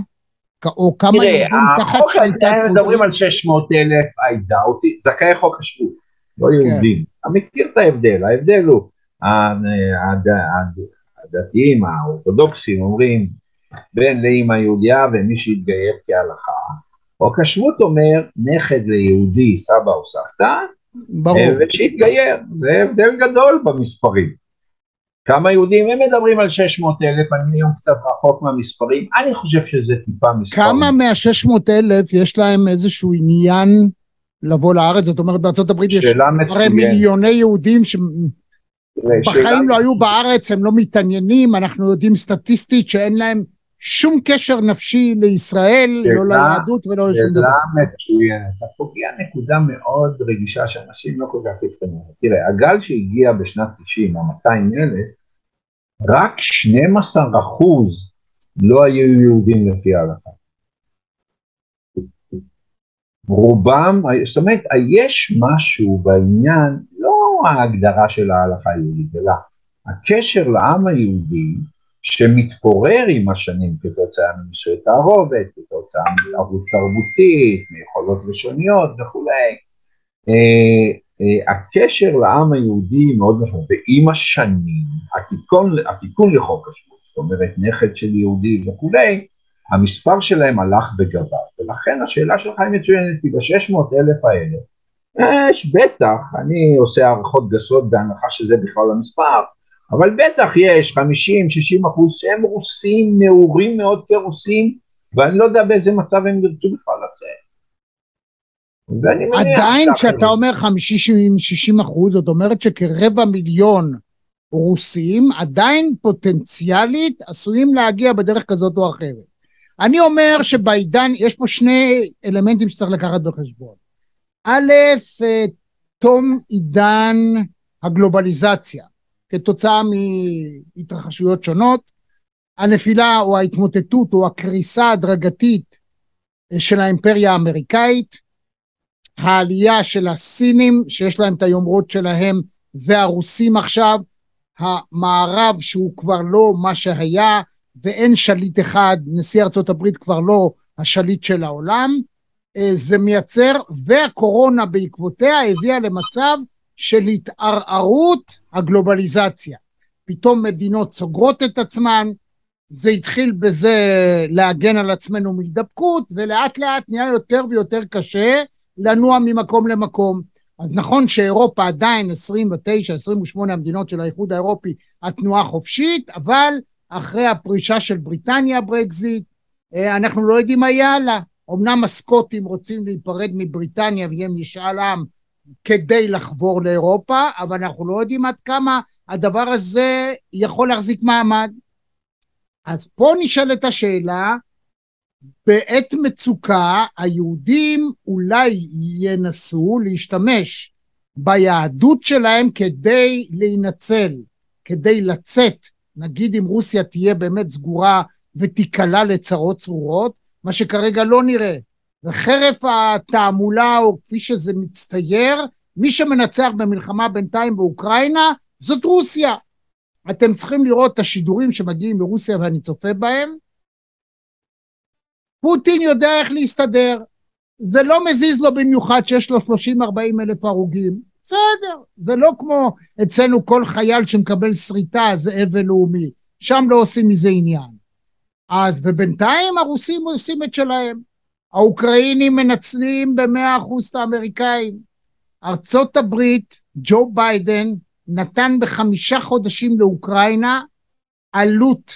או כמה
תראה,
יהודים תחת
שליטת פוטין? מדברים על 600 אלף, I doubt it, זכאי חוק השבות, לא כן. יהודים. אתה מכיר את ההבדל, ההבדל הוא, הדתיים, האורתודוקסים אומרים, בן לאמא יהודיה ומי שהתגייר כהלכה. חוק השבות אומר נכד ליהודי סבא או סבתא, ברור. אה, ושהתגייר, זה הבדל גדול במספרים. כמה יהודים הם מדברים על 600 אלף, אני היום קצת רחוק מהמספרים, אני חושב שזה טיפה מספרים.
כמה מה-600 אלף יש להם איזשהו עניין לבוא לארץ? זאת אומרת בארצות הברית יש הרי מיליוני יהודים שבחיים לא היו בארץ, הם לא מתעניינים, אנחנו יודעים סטטיסטית שאין להם שום קשר נפשי לישראל,
שאלה-
לא ליהדות ולא לשום דבר.
שאלה מצוינת. אתה פוגע נקודה מאוד רגישה שאנשים לא כל כך יבחנו. תראה, הגל שהגיע בשנת 90, ה-200 אלף, רק 12 אחוז לא היו יהודים לפי ההלכה. רובם, זאת אומרת, יש משהו בעניין, לא ההגדרה של ההלכה היהודית, אלא הקשר לעם היהודי שמתפורר עם השנים כתוצאה מנישואי תערובת, כתוצאה מערבות תרבותית, מיכולות לשוניות וכולי. אה, אה, הקשר לעם היהודי מאוד משמעותי, ועם השנים, התיקון, התיקון לחוק השבות, זאת אומרת נכד של יהודי וכולי, המספר שלהם הלך וגבר, ולכן השאלה שלך היא מצוינת, כי ב-600 אלף האלה, יש בטח, אני עושה הערכות גסות בהנחה שזה בכלל המספר, אבל בטח יש 50-60 אחוז שהם רוסים, נאורים מאוד כרוסים, ואני לא יודע באיזה מצב הם ירצו בכלל לצאת.
עדיין כשאתה אומר 50-60 אחוז, זאת אומרת שכרבע מיליון רוסים עדיין פוטנציאלית עשויים להגיע בדרך כזאת או אחרת. אני אומר שבעידן, יש פה שני אלמנטים שצריך לקחת בחשבון. א', אה, תום עידן הגלובליזציה, כתוצאה מהתרחשויות שונות, הנפילה או ההתמוטטות או הקריסה ההדרגתית אה, של האימפריה האמריקאית, העלייה של הסינים שיש להם את היומרות שלהם והרוסים עכשיו, המערב שהוא כבר לא מה שהיה ואין שליט אחד, נשיא ארצות הברית כבר לא השליט של העולם, אה, זה מייצר, והקורונה בעקבותיה הביאה למצב של התערערות הגלובליזציה. פתאום מדינות סוגרות את עצמן, זה התחיל בזה להגן על עצמנו מהידבקות, ולאט לאט נהיה יותר ויותר קשה לנוע ממקום למקום. אז נכון שאירופה עדיין 29-28 המדינות של האיחוד האירופי התנועה חופשית, אבל אחרי הפרישה של בריטניה ברקזיט, אה, אנחנו לא יודעים מה יהיה הלאה. אמנם הסקוטים רוצים להיפרד מבריטניה ויהיה משאל עם כדי לחבור לאירופה, אבל אנחנו לא יודעים עד כמה הדבר הזה יכול להחזיק מעמד. אז פה נשאלת השאלה, בעת מצוקה היהודים אולי ינסו להשתמש ביהדות שלהם כדי להינצל, כדי לצאת, נגיד אם רוסיה תהיה באמת סגורה ותיקלע לצרות צרורות, מה שכרגע לא נראה. וחרף התעמולה, או כפי שזה מצטייר, מי שמנצח במלחמה בינתיים באוקראינה זאת רוסיה. אתם צריכים לראות את השידורים שמגיעים מרוסיה ואני צופה בהם. פוטין יודע איך להסתדר. זה לא מזיז לו במיוחד שיש לו 30-40 אלף הרוגים. בסדר, זה לא כמו אצלנו כל חייל שמקבל שריטה זה אבל לאומי. שם לא עושים מזה עניין. אז ובינתיים הרוסים עושים את שלהם. האוקראינים מנצלים במאה אחוז את האמריקאים. ארצות הברית, ג'ו ביידן, נתן בחמישה חודשים לאוקראינה עלות,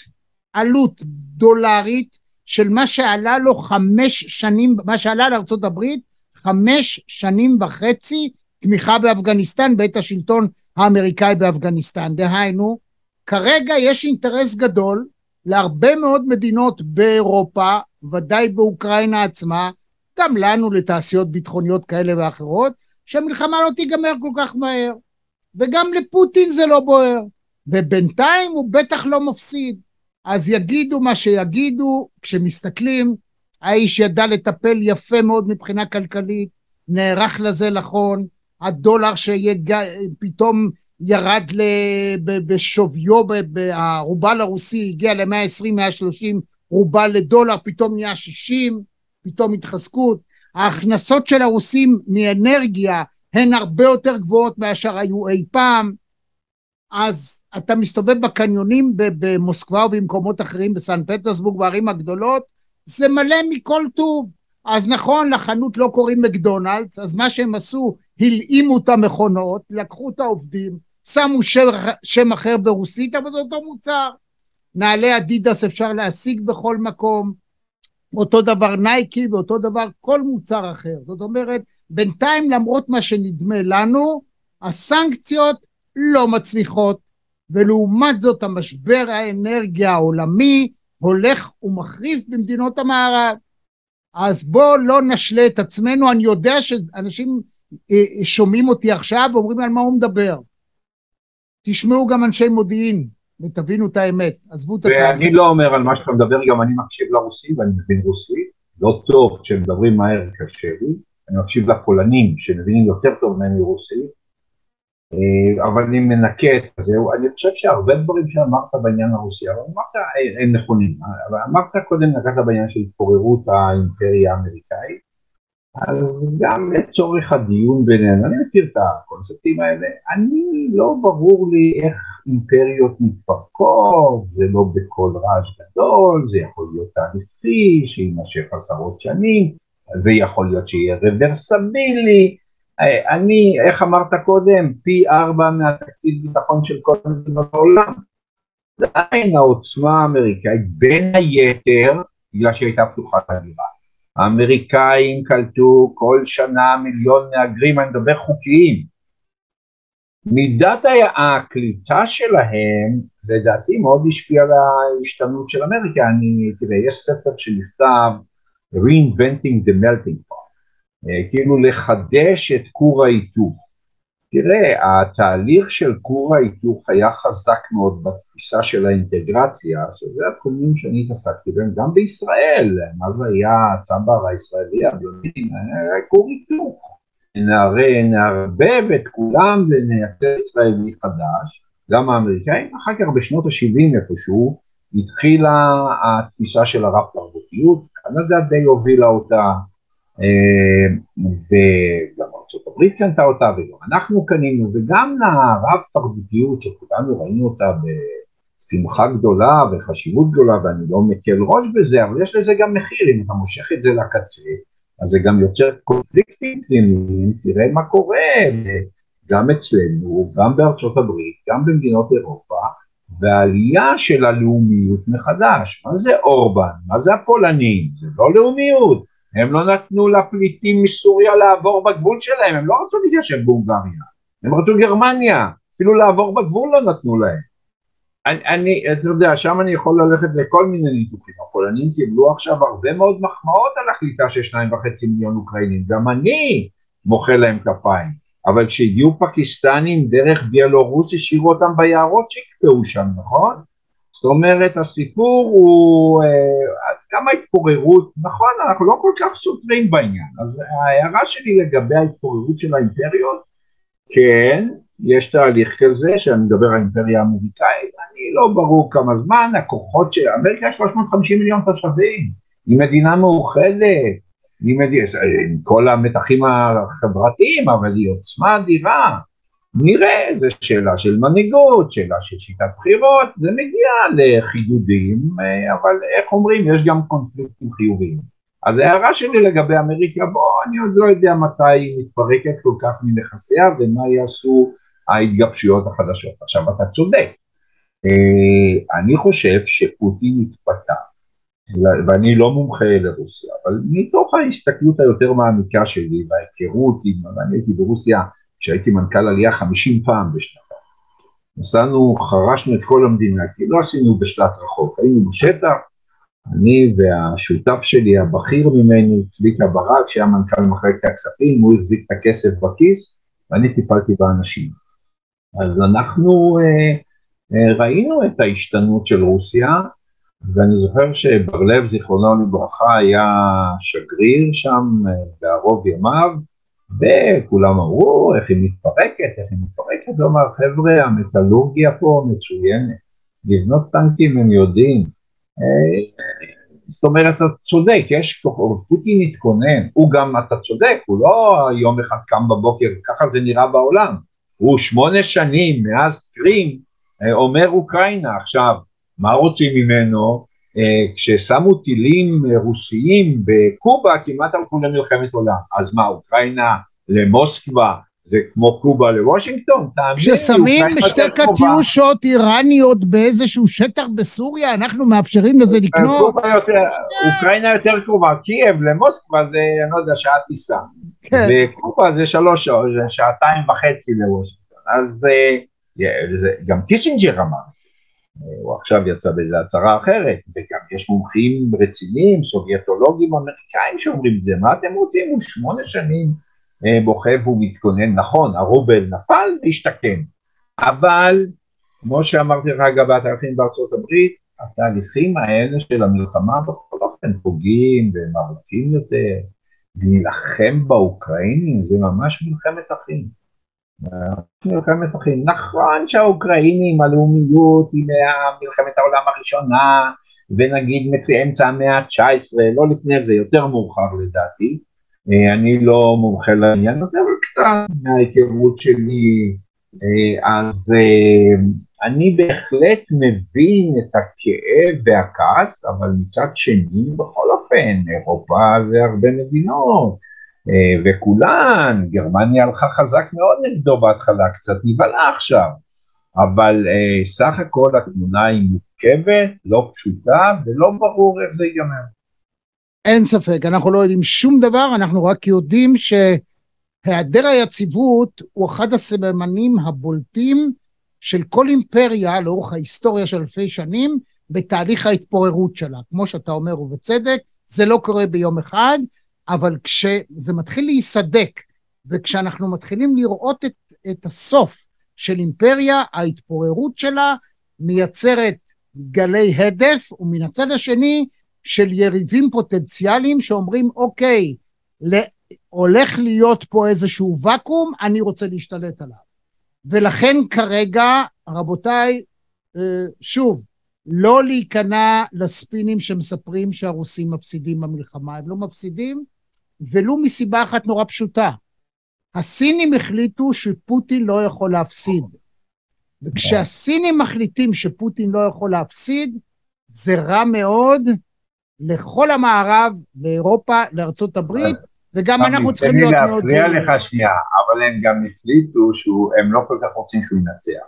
עלות דולרית של מה שעלה לו חמש שנים, מה שעלה לארצות הברית חמש שנים וחצי תמיכה באפגניסטן בעת השלטון האמריקאי באפגניסטן. דהיינו, כרגע יש אינטרס גדול להרבה מאוד מדינות באירופה, ודאי באוקראינה עצמה, גם לנו לתעשיות ביטחוניות כאלה ואחרות, שהמלחמה לא תיגמר כל כך מהר. וגם לפוטין זה לא בוער. ובינתיים הוא בטח לא מפסיד. אז יגידו מה שיגידו, כשמסתכלים, האיש ידע לטפל יפה מאוד מבחינה כלכלית, נערך לזה נכון, הדולר שפתאום ירד בשוויו, הרובל הרוסי הגיע ל-120-130 רובל לדולר, פתאום נהיה 60, פתאום התחזקות. ההכנסות של הרוסים מאנרגיה הן הרבה יותר גבוהות מאשר היו אי פעם, אז אתה מסתובב בקניונים במוסקבה ובמקומות אחרים, בסן פטרסבורג, בערים הגדולות, זה מלא מכל טוב. אז נכון, לחנות לא קוראים מקדונלדס, אז מה שהם עשו, הלאימו את המכונות, לקחו את העובדים, שמו שם, שם אחר ברוסית, אבל זה אותו מוצר. נעלי אדידס אפשר להשיג בכל מקום, אותו דבר נייקי ואותו דבר כל מוצר אחר. זאת אומרת, בינתיים למרות מה שנדמה לנו, הסנקציות לא מצליחות, ולעומת זאת המשבר האנרגיה העולמי הולך ומחריף במדינות המערב. אז בואו לא נשלה את עצמנו, אני יודע שאנשים אה, שומעים אותי עכשיו ואומרים על מה הוא מדבר. תשמעו גם אנשי מודיעין ותבינו את האמת, עזבו את התהליך.
ואני לא אומר על מה שאתה מדבר, גם אני מקשיב לרוסי ואני מבין רוסית, לא טוב כשהם מדברים מהר קשה לי, אני מקשיב לפולנים שמבינים יותר טוב ממני רוסית, אה, אבל אני מנקה את זה, אני חושב שהרבה דברים שאמרת בעניין הרוסי, אבל אמרת אה, הם נכונים, אבל אמרת קודם נגעת בעניין של התפוררות האימפריה האמריקאית, אז גם לצורך הדיון בינינו, אני מכיר את הקונספטים האלה, אני לא ברור לי איך אימפריות מתפרקות, זה לא בקול רעש גדול, זה יכול להיות תהליכי שיימשך עשרות שנים, זה יכול להיות שיהיה רוורסבילי, אני, איך אמרת קודם, פי ארבע מהתקציב ביטחון של כל מדינות העולם, עדיין העוצמה האמריקאית בין היתר, בגלל שהיא הייתה פתוחה לגירה. האמריקאים קלטו כל שנה מיליון מהגרים, אני מדבר חוקיים. מידת הקליטה שלהם לדעתי מאוד השפיעה על ההשתנות של אמריקה, אני, תראה, יש ספר שנכתב Reinventing the Melting Pot, אה, כאילו לחדש את כור ההיתוך. תראה, התהליך של כור ההיתוך היה חזק מאוד בתפיסה של האינטגרציה, שזה התחומים שאני התעסקתי בהם גם בישראל, מה זה היה? הצבר הישראלי, הבלונדיני, כור היתוך. נערבב את כולם ונייצר ישראלי חדש, גם האמריקאים, אחר כך בשנות ה-70 איפשהו, התחילה התפיסה של הרב תרבותיות, קנדה די הובילה אותה, אה, וגם ארה"ב קנתה אותה וגם אנחנו קנינו, וגם לרב תרבותיות שכולנו ראינו אותה בשמחה גדולה וחשיבות גדולה, ואני לא מקל ראש בזה, אבל יש לזה גם מחיר, אם אתה מושך את זה לקצה, אז זה גם יוצר קונפליקטים פנימיים, תראה מה קורה, גם אצלנו, גם בארצות הברית, גם במדינות אירופה, והעלייה של הלאומיות מחדש. מה זה אורבן? מה זה הפולנים? זה לא לאומיות. הם לא נתנו לפליטים מסוריה לעבור בגבול שלהם, הם לא רצו להתיישב בהונגריה, הם רצו גרמניה, אפילו לעבור בגבול לא נתנו להם. אני, אני, אתה יודע, שם אני יכול ללכת לכל מיני ניתוחים, הפולנים קיבלו עכשיו הרבה מאוד מחמאות על הקליטה של שניים וחצי מיליון אוקראינים, גם אני מוחא להם כפיים, אבל כשהגיעו פקיסטנים דרך ביאלורוס השאירו אותם ביערות שיקפאו שם, נכון? זאת אומרת, הסיפור הוא אה, גם ההתפוררות, נכון, אנחנו לא כל כך סותרים בעניין, אז ההערה שלי לגבי ההתפוררות של האימפריות, כן, יש תהליך כזה, שאני מדבר על האימפריה האמריקאית, אני לא ברור כמה זמן, הכוחות של, אמריקה יש 350 מיליון תושבים, היא מדינה מאוחדת, היא מדינה, עם כל המתחים החברתיים, אבל היא עוצמה אדירה, נראה, זו שאלה של מנהיגות, שאלה של שיטת בחירות, זה מגיע לחידודים, אה, אבל איך אומרים, יש גם קונפליקטים חיוביים. אז ההערה שלי לגבי אמריקה, בוא, אני עוד לא יודע מתי היא מתפרקת כל כך מנכסיה ומה יעשו ההתגבשויות החדשות. עכשיו, אתה צודק, אה, אני חושב שפוטין התפתה, ואני לא מומחה לרוסיה, אבל מתוך ההסתכלות היותר מעמיקה שלי וההיכרות עם, אני הייתי ברוסיה כשהייתי מנכ"ל עלייה 50 פעם בשנתיים. נסענו, חרשנו את כל המדינה, כי לא עשינו בשלט רחוק, היינו בשטח, אני והשותף שלי, הבכיר ממני, צביקה ברק, שהיה מנכ"ל מחלקת הכספים, הוא החזיק את הכסף בכיס, ואני טיפלתי באנשים. אז אנחנו אה, אה, ראינו את ההשתנות של רוסיה, ואני זוכר שבר לב, זיכרונו לברכה, היה שגריר שם אה, בערוב ימיו, וכולם אמרו איך היא מתפרקת, איך היא מתפרקת, הוא אמר חבר'ה המטאלורגיה פה מצוינת, לבנות טנקים הם יודעים, אה, זאת אומרת אתה צודק, יש, פוטין התכונן, הוא גם, אתה צודק, הוא לא יום אחד קם בבוקר, ככה זה נראה בעולם, הוא שמונה שנים מאז קרים אה, אומר אוקראינה, עכשיו מה רוצים ממנו? אה, כששמו טילים רוסיים בקובה כמעט הלכו למלחמת עולם, אז מה אוקראינה למוסקבה זה כמו קובה לוושינגטון?
כששמים שתי קטיושות איראניות באיזשהו שטח בסוריה, אנחנו מאפשרים לזה לקנות?
אוקראינה יותר קרובה, קייב למוסקבה זה, אני לא יודע, שעה טיסה. כן. וקובה זה שלוש שעות, זה שעתיים וחצי לוושינגטון. אז אה, גם קיסינג'ר אמר הוא עכשיו יצא באיזו הצהרה אחרת, וגם יש מומחים רציניים, סובייטולוגים אמריקאים שאומרים את זה, מה אתם רוצים? הוא שמונה שנים אה, בוכה והוא מתכונן, נכון, הרובל נפל והשתקם, אבל כמו שאמרתי לך אגב התהליכים בארצות הברית, התהליכים האלה של המלחמה בכל אופן פוגעים והם ארוכים יותר, להילחם באוקראינים זה ממש מלחמת אחים. מלחמת אחים. נכון שהאוקראינים הלאומיות היא ממלחמת העולם הראשונה ונגיד מאמצע המאה ה-19, לא לפני זה, יותר מאוחר לדעתי. אה, אני לא מומחה לעניין הזה, אבל קצת מההיכרות שלי, אה, אז אה, אני בהחלט מבין את הכאב והכעס, אבל מצד שני, בכל אופן, אירופה זה הרבה מדינות, וכולן, גרמניה הלכה חזק מאוד נגדו בהתחלה, קצת נבהלה עכשיו, אבל אה, סך הכל התמונה היא מורכבת, לא פשוטה, ולא ברור איך זה ייגמר.
אין ספק, אנחנו לא יודעים שום דבר, אנחנו רק יודעים שהיעדר היציבות הוא אחד הסממנים הבולטים של כל אימפריה לאורך ההיסטוריה של אלפי שנים בתהליך ההתפוררות שלה. כמו שאתה אומר, ובצדק, זה לא קורה ביום אחד, אבל כשזה מתחיל להיסדק, וכשאנחנו מתחילים לראות את, את הסוף של אימפריה, ההתפוררות שלה מייצרת גלי הדף, ומן הצד השני של יריבים פוטנציאליים שאומרים, אוקיי, הולך להיות פה איזשהו ואקום, אני רוצה להשתלט עליו. ולכן כרגע, רבותיי, אה, שוב, לא להיכנע לספינים שמספרים שהרוסים מפסידים במלחמה, הם לא מפסידים, ולו מסיבה אחת נורא פשוטה. הסינים החליטו שפוטין לא יכול להפסיד. וכשהסינים מחליטים שפוטין לא יכול להפסיד, זה רע מאוד לכל המערב, לאירופה, לארצות הברית, וגם אנחנו צריכים להיות מאוד
זהירים. תן לי להפריע לך שנייה, אבל הם גם החליטו שהם לא כל כך רוצים שהוא ינצח.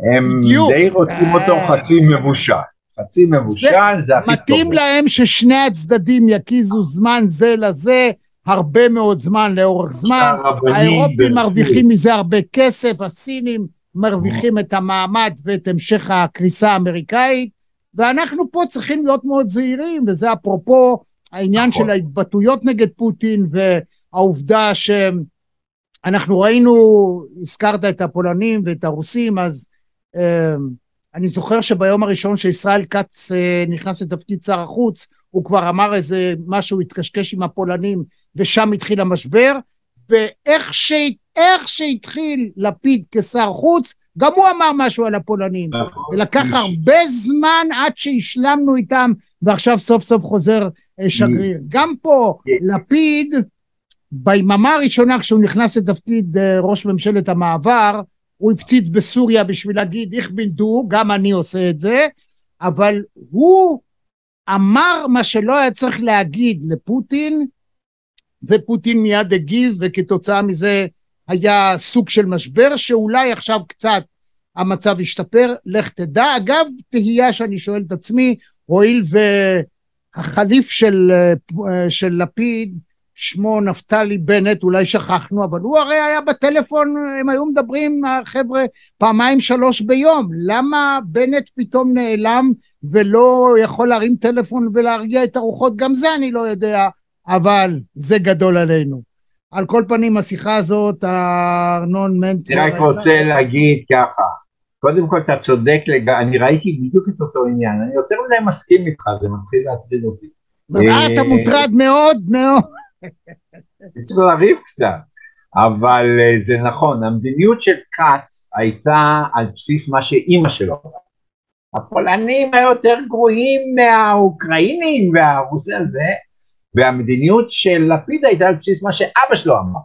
הם. די רוצים אותו אה. חצי מבושל. חצי מבושל זה, זה הכי טוב.
מתאים להם ששני הצדדים יקיזו זמן זה לזה, הרבה מאוד זמן לאורך זמן. האירופים מרוויחים מזה הרבה כסף, הסינים מרוויחים את המעמד ואת המשך הקריסה האמריקאית, ואנחנו פה צריכים להיות מאוד זהירים, וזה אפרופו העניין נכון. של ההתבטאויות נגד פוטין והעובדה שאנחנו ראינו, הזכרת את הפולנים ואת הרוסים, אז אה, אני זוכר שביום הראשון שישראל כץ אה, נכנס לתפקיד שר החוץ, הוא כבר אמר איזה משהו, התקשקש עם הפולנים, ושם התחיל המשבר, ואיך ש... שהתחיל לפיד כשר חוץ, גם הוא אמר משהו על הפולנים. נכון. ולקח הרבה זמן עד שהשלמנו איתם, ועכשיו סוף סוף חוזר אה, שגריר. גם פה, לפיד, ביממה הראשונה כשהוא נכנס לתפקיד אה, ראש ממשלת המעבר, הוא הפציץ בסוריה בשביל להגיד איך בלדו, גם אני עושה את זה, אבל הוא אמר מה שלא היה צריך להגיד לפוטין, ופוטין מיד הגיב, וכתוצאה מזה היה סוג של משבר, שאולי עכשיו קצת המצב השתפר, לך תדע. אגב, תהייה שאני שואל את עצמי, הואיל והחליף של, של לפיד, שמו נפתלי בנט, אולי שכחנו, אבל הוא הרי היה בטלפון, הם היו מדברים, החבר'ה, פעמיים שלוש ביום. למה בנט פתאום נעלם ולא יכול להרים טלפון ולהרגיע את הרוחות? גם זה אני לא יודע, אבל זה גדול עלינו. על כל פנים, השיחה הזאת, ארנון מנטר...
אני רק רוצה להגיד ככה, קודם כל אתה צודק, אני ראיתי בדיוק את אותו עניין, אני יותר מדי מסכים איתך, זה מתחיל להטריד אותי.
אתה מוטרד מאוד מאוד.
צריך לריב קצת, אבל אה, זה נכון, המדיניות של כץ הייתה על בסיס מה שאימא שלו הפולנים היו יותר גרועים מהאוקראינים והרוסים הזה, והמדיניות של לפיד הייתה על בסיס מה שאבא שלו אמר.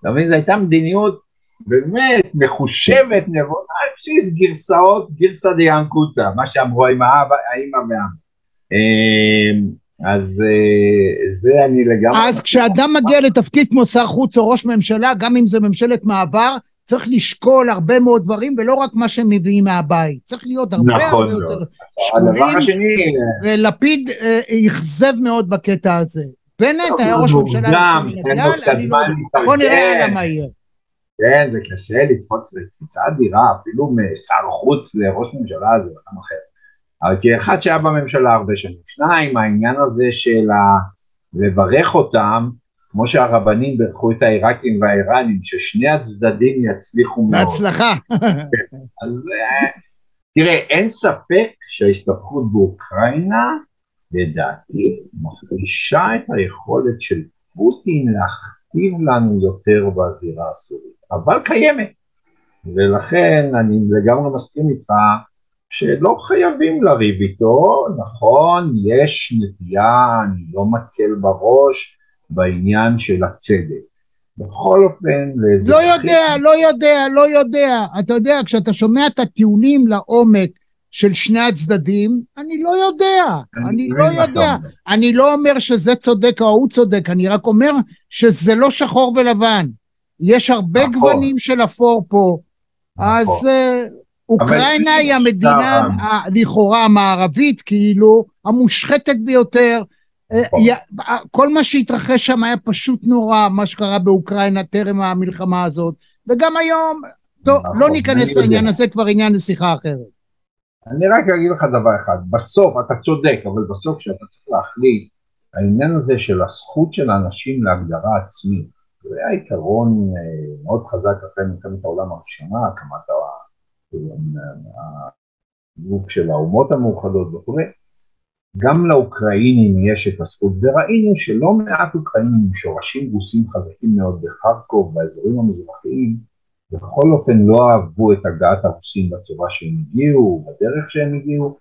אתה מבין? זו הייתה מדיניות באמת מחושבת, נבונה, על בסיס גרסאות, גרסא דיאנקותא, מה שאמרו האמא והאבא. אז אה, זה אני לגמרי...
אז כשאדם מגיע לתפקיד כמו שר חוץ או ראש ממשלה, גם אם זה ממשלת מעבר, צריך לשקול הרבה מאוד דברים, ולא רק מה שהם מביאים מהבית. צריך להיות הרבה נכון הרבה יותר שקולים. השני... ולפיד אה, אכזב מאוד בקטע הזה. בנט היה ראש ממשלה, אני לא יודע, בוא נראה על המהיר.
כן, זה קשה לקפוץ, קפיצה אדירה, אפילו משר חוץ לראש ממשלה זה עולם אחר. אבל כאחד שהיה בממשלה הרבה שנים. שניים, העניין הזה של ה... לברך אותם, כמו שהרבנים בירכו את העיראקים והאיראנים, ששני הצדדים יצליחו מאוד.
בהצלחה.
אז אה, תראה, אין ספק שההסתבכות באוקראינה, לדעתי, מחלישה את היכולת של פוטין להכתיב לנו יותר בזירה הסורית, אבל קיימת. ולכן אני לגמרי מסכים איתך שלא חייבים לריב איתו, נכון, יש נטייה, אני לא מקל בראש בעניין של הצדק. בכל אופן,
לא יודע, לא יודע, לא יודע. אתה יודע, כשאתה שומע את הטיעונים לעומק של שני הצדדים, אני לא יודע, אני, אני לא יודע. אני לא אומר שזה צודק או ההוא צודק, אני רק אומר שזה לא שחור ולבן. יש הרבה נכון. גוונים של אפור פה. נכון. אז uh, אוקראינה היא המדינה לכאורה המערבית, כאילו, המושחתת ביותר. נכון. כל מה שהתרחש שם היה פשוט נורא, מה שקרה באוקראינה טרם המלחמה הזאת, וגם היום, טוב, נכון, לא ניכנס לעניין הזה, כבר עניין לשיחה אחרת.
אני רק אגיד לך דבר אחד, בסוף, אתה צודק, אבל בסוף כשאתה צריך להחליט, העניין הזה של הזכות של האנשים להגדרה עצמית, זה היה עיקרון אה, מאוד חזק אחרי מלחמת העולם הראשונה, הקמת הגוף של האומות המאוחדות וכולי, גם לאוקראינים יש את הזכות, וראינו שלא מעט אוקראינים עם שורשים רוסים חזקים מאוד בחרקוב, באזורים המזרחיים, בכל אופן לא אהבו את הגעת הרוסים בצורה שהם הגיעו, בדרך שהם הגיעו.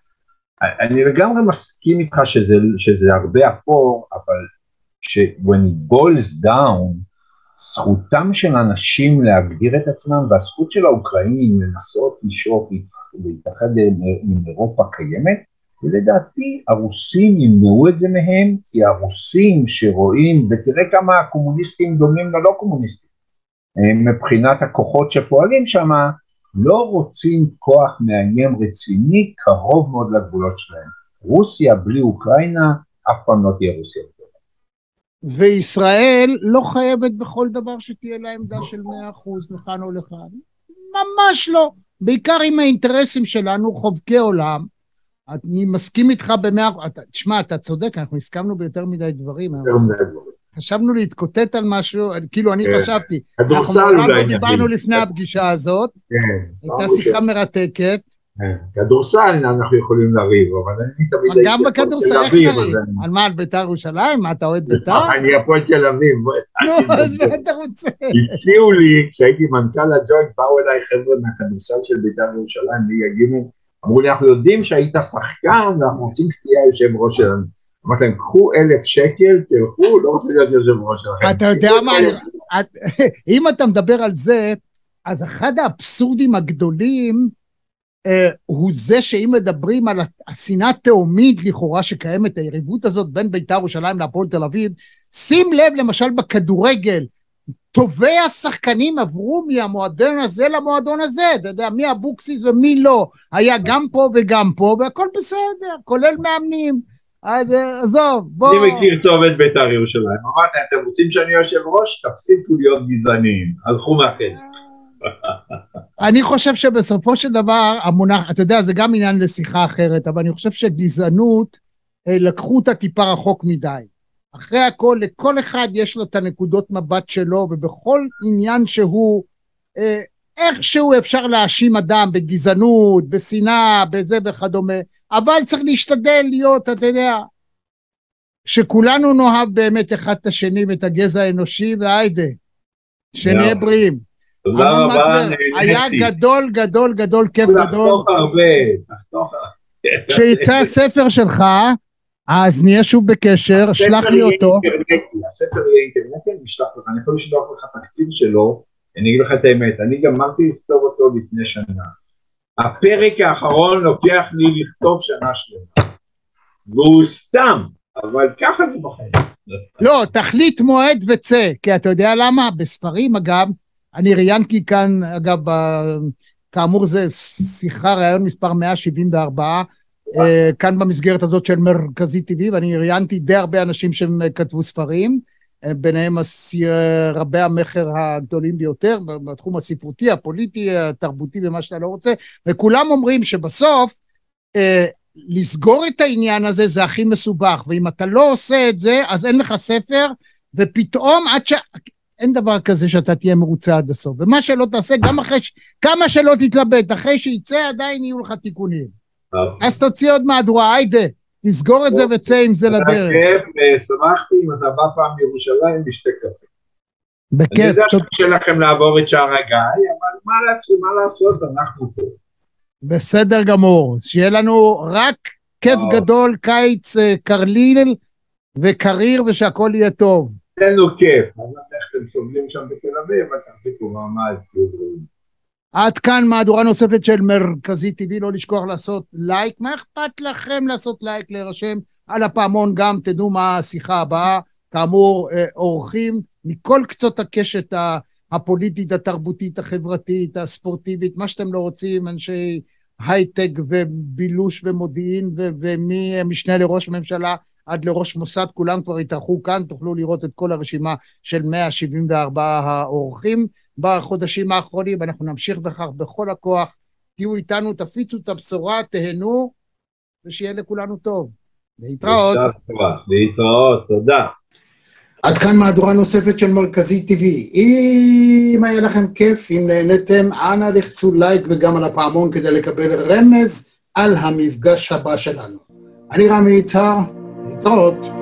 אני לגמרי מסכים איתך שזה, שזה הרבה אפור, אבל ש- when it boils down, זכותם של אנשים להגדיר את עצמם והזכות של האוקראינים לנסות לשאוף להתאחד עם אירופה קיימת, ולדעתי הרוסים ימנעו את זה מהם, כי הרוסים שרואים, ותראה כמה הקומוניסטים דומים ללא קומוניסטים, מבחינת הכוחות שפועלים שם, לא רוצים כוח מאיים רציני קרוב מאוד לגבולות שלהם. רוסיה בלי אוקראינה אף פעם לא תהיה רוסיה.
וישראל לא חייבת בכל דבר שתהיה לה עמדה של 100% לכאן או לכאן. ממש לא. בעיקר עם האינטרסים שלנו, חובקי עולם. אני מסכים איתך במאה... תשמע, אתה צודק, אנחנו הסכמנו ביותר מדי דברים. יותר מדי דברים. חשבנו להתקוטט על משהו, כאילו אני כן. חשבתי.
כדורסל אולי. אנחנו
דיברנו לפני הפגישה הזאת. כן. הייתה שיחה מרתקת.
כן. כדורסל אנחנו יכולים לריב, אבל אני תמיד...
גם בכדורסל איך נריב? על מה, על בית"ר ירושלים? מה, אתה אוהד בית"ר?
אני הפועל תל אביב.
נו, אז מה אתה רוצה?
הציעו לי, כשהייתי מנכ"ל הג'וינט, באו אליי חבר'ה מהכדורסל של בית"ר ירושלים, ליגה ג', אמרו לי, אנחנו יודעים שהיית שחקן, ואנחנו רוצים שתהיה היושב ראש שלנו. אמרתי להם, קחו אלף שקל, תלכו, לא רוצה להיות יושב ראש שלכם.
אתה יודע מה, אם אתה מדבר על זה, אז אחד האבסורדים הגדולים, הוא זה שאם מדברים על השנאה התהומית לכאורה שקיימת, היריבות הזאת בין בית"ר ירושלים להפועל תל אביב, שים לב למשל בכדורגל, טובי השחקנים עברו מהמועדון הזה למועדון הזה, אתה יודע, מי אבוקסיס ומי לא, היה גם פה וגם פה, והכל בסדר, כולל מאמנים. אז אה, עזוב, בוא...
אני מכיר טוב את בית"ר ירושלים. אמרתי, אתם רוצים שאני יושב ראש? תפסיקו להיות גזעניים. הלכו מהחדר.
אני חושב שבסופו של דבר, המונח, אתה יודע, זה גם עניין לשיחה אחרת, אבל אני חושב שגזענות, אה, לקחו אותה טיפה רחוק מדי. אחרי הכל, לכל אחד יש לו את הנקודות מבט שלו, ובכל עניין שהוא, אה, איכשהו אפשר להאשים אדם בגזענות, בשנאה, בזה וכדומה, אבל צריך להשתדל להיות, אתה יודע, שכולנו נאהב באמת אחד את השני ואת הגזע האנושי, והיידה, שנהיה בריאים.
תודה רבה,
היה גדול, גדול, גדול, כיף גדול.
תחתוך הרבה, תחתוך הרבה.
כשיצא הספר שלך, אז נהיה שוב בקשר, שלח לי אותו.
הספר יהיה אינטרנטי, אני אשלח לך, אני יכול לשלוח לך תקציב שלו, אני אגיד לך את האמת, אני גמרתי לכתוב אותו לפני שנה. הפרק האחרון לוקח לי לכתוב שנה שלמה, והוא סתם, אבל ככה זה בחיים.
לא, תחליט מועד וצא, כי אתה יודע למה? בספרים אגב, אני ראיינתי כאן, אגב, כאמור זה שיחה, ראיון מספר 174, כאן במסגרת הזאת של מרכזי טבעי, ואני ראיינתי די הרבה אנשים שהם כתבו ספרים, אה, ביניהם אה, רבי המכר הגדולים ביותר בתחום הספרותי, הפוליטי, התרבותי ומה שאתה לא רוצה, וכולם אומרים שבסוף אה, לסגור את העניין הזה זה הכי מסובך, ואם אתה לא עושה את זה, אז אין לך ספר, ופתאום עד ש... אין דבר כזה שאתה תהיה מרוצה עד הסוף. ומה שלא תעשה, גם אחרי ש... כמה שלא תתלבט, אחרי שיצא עדיין יהיו לך תיקונים. אז תוציא עוד מהדורה, היידה, תסגור את זה וצא עם זה לדרך.
כיף, ושמחתי אם אתה בא פעם לירושלים בשתי קפה. אני
בכיף.
יודע
טוב,
שקשה לכם לעבור את שער הגיא, אבל מה לעשות, מה לעשות, אנחנו פה.
בסדר גמור. שיהיה לנו רק כיף. גדול, קיץ אה, קרליל וקריר, ושהכול יהיה טוב.
תן לו כיף, אני יודע איך אתם סובלים שם בתל אביב, אבל תחזיקו מעמד. בריאים.
עד כאן מהדורה נוספת של מרכזי טבעי, לא לשכוח לעשות לייק. מה אכפת לכם לעשות לייק, להירשם על הפעמון גם, תדעו מה השיחה הבאה. כאמור, אה, אורחים מכל קצות הקשת הפוליטית, התרבותית, החברתית, הספורטיבית, מה שאתם לא רוצים, אנשי הייטק ובילוש ומודיעין, ו- וממשנה לראש ממשלה עד לראש מוסד, כולם כבר התארחו כאן, תוכלו לראות את כל הרשימה של 174 האורחים. בחודשים האחרונים, ואנחנו נמשיך בכך בכל הכוח. תהיו איתנו, תפיצו את הבשורה, תהנו, ושיהיה לכולנו טוב. להתראות.
להתראות, תודה.
עד כאן מהדורה נוספת של מרכזי TV. אם היה לכם כיף, אם נהניתם, אנא לחצו לייק וגם על הפעמון כדי לקבל רמז על המפגש הבא שלנו. אני רמי יצהר, להתראות.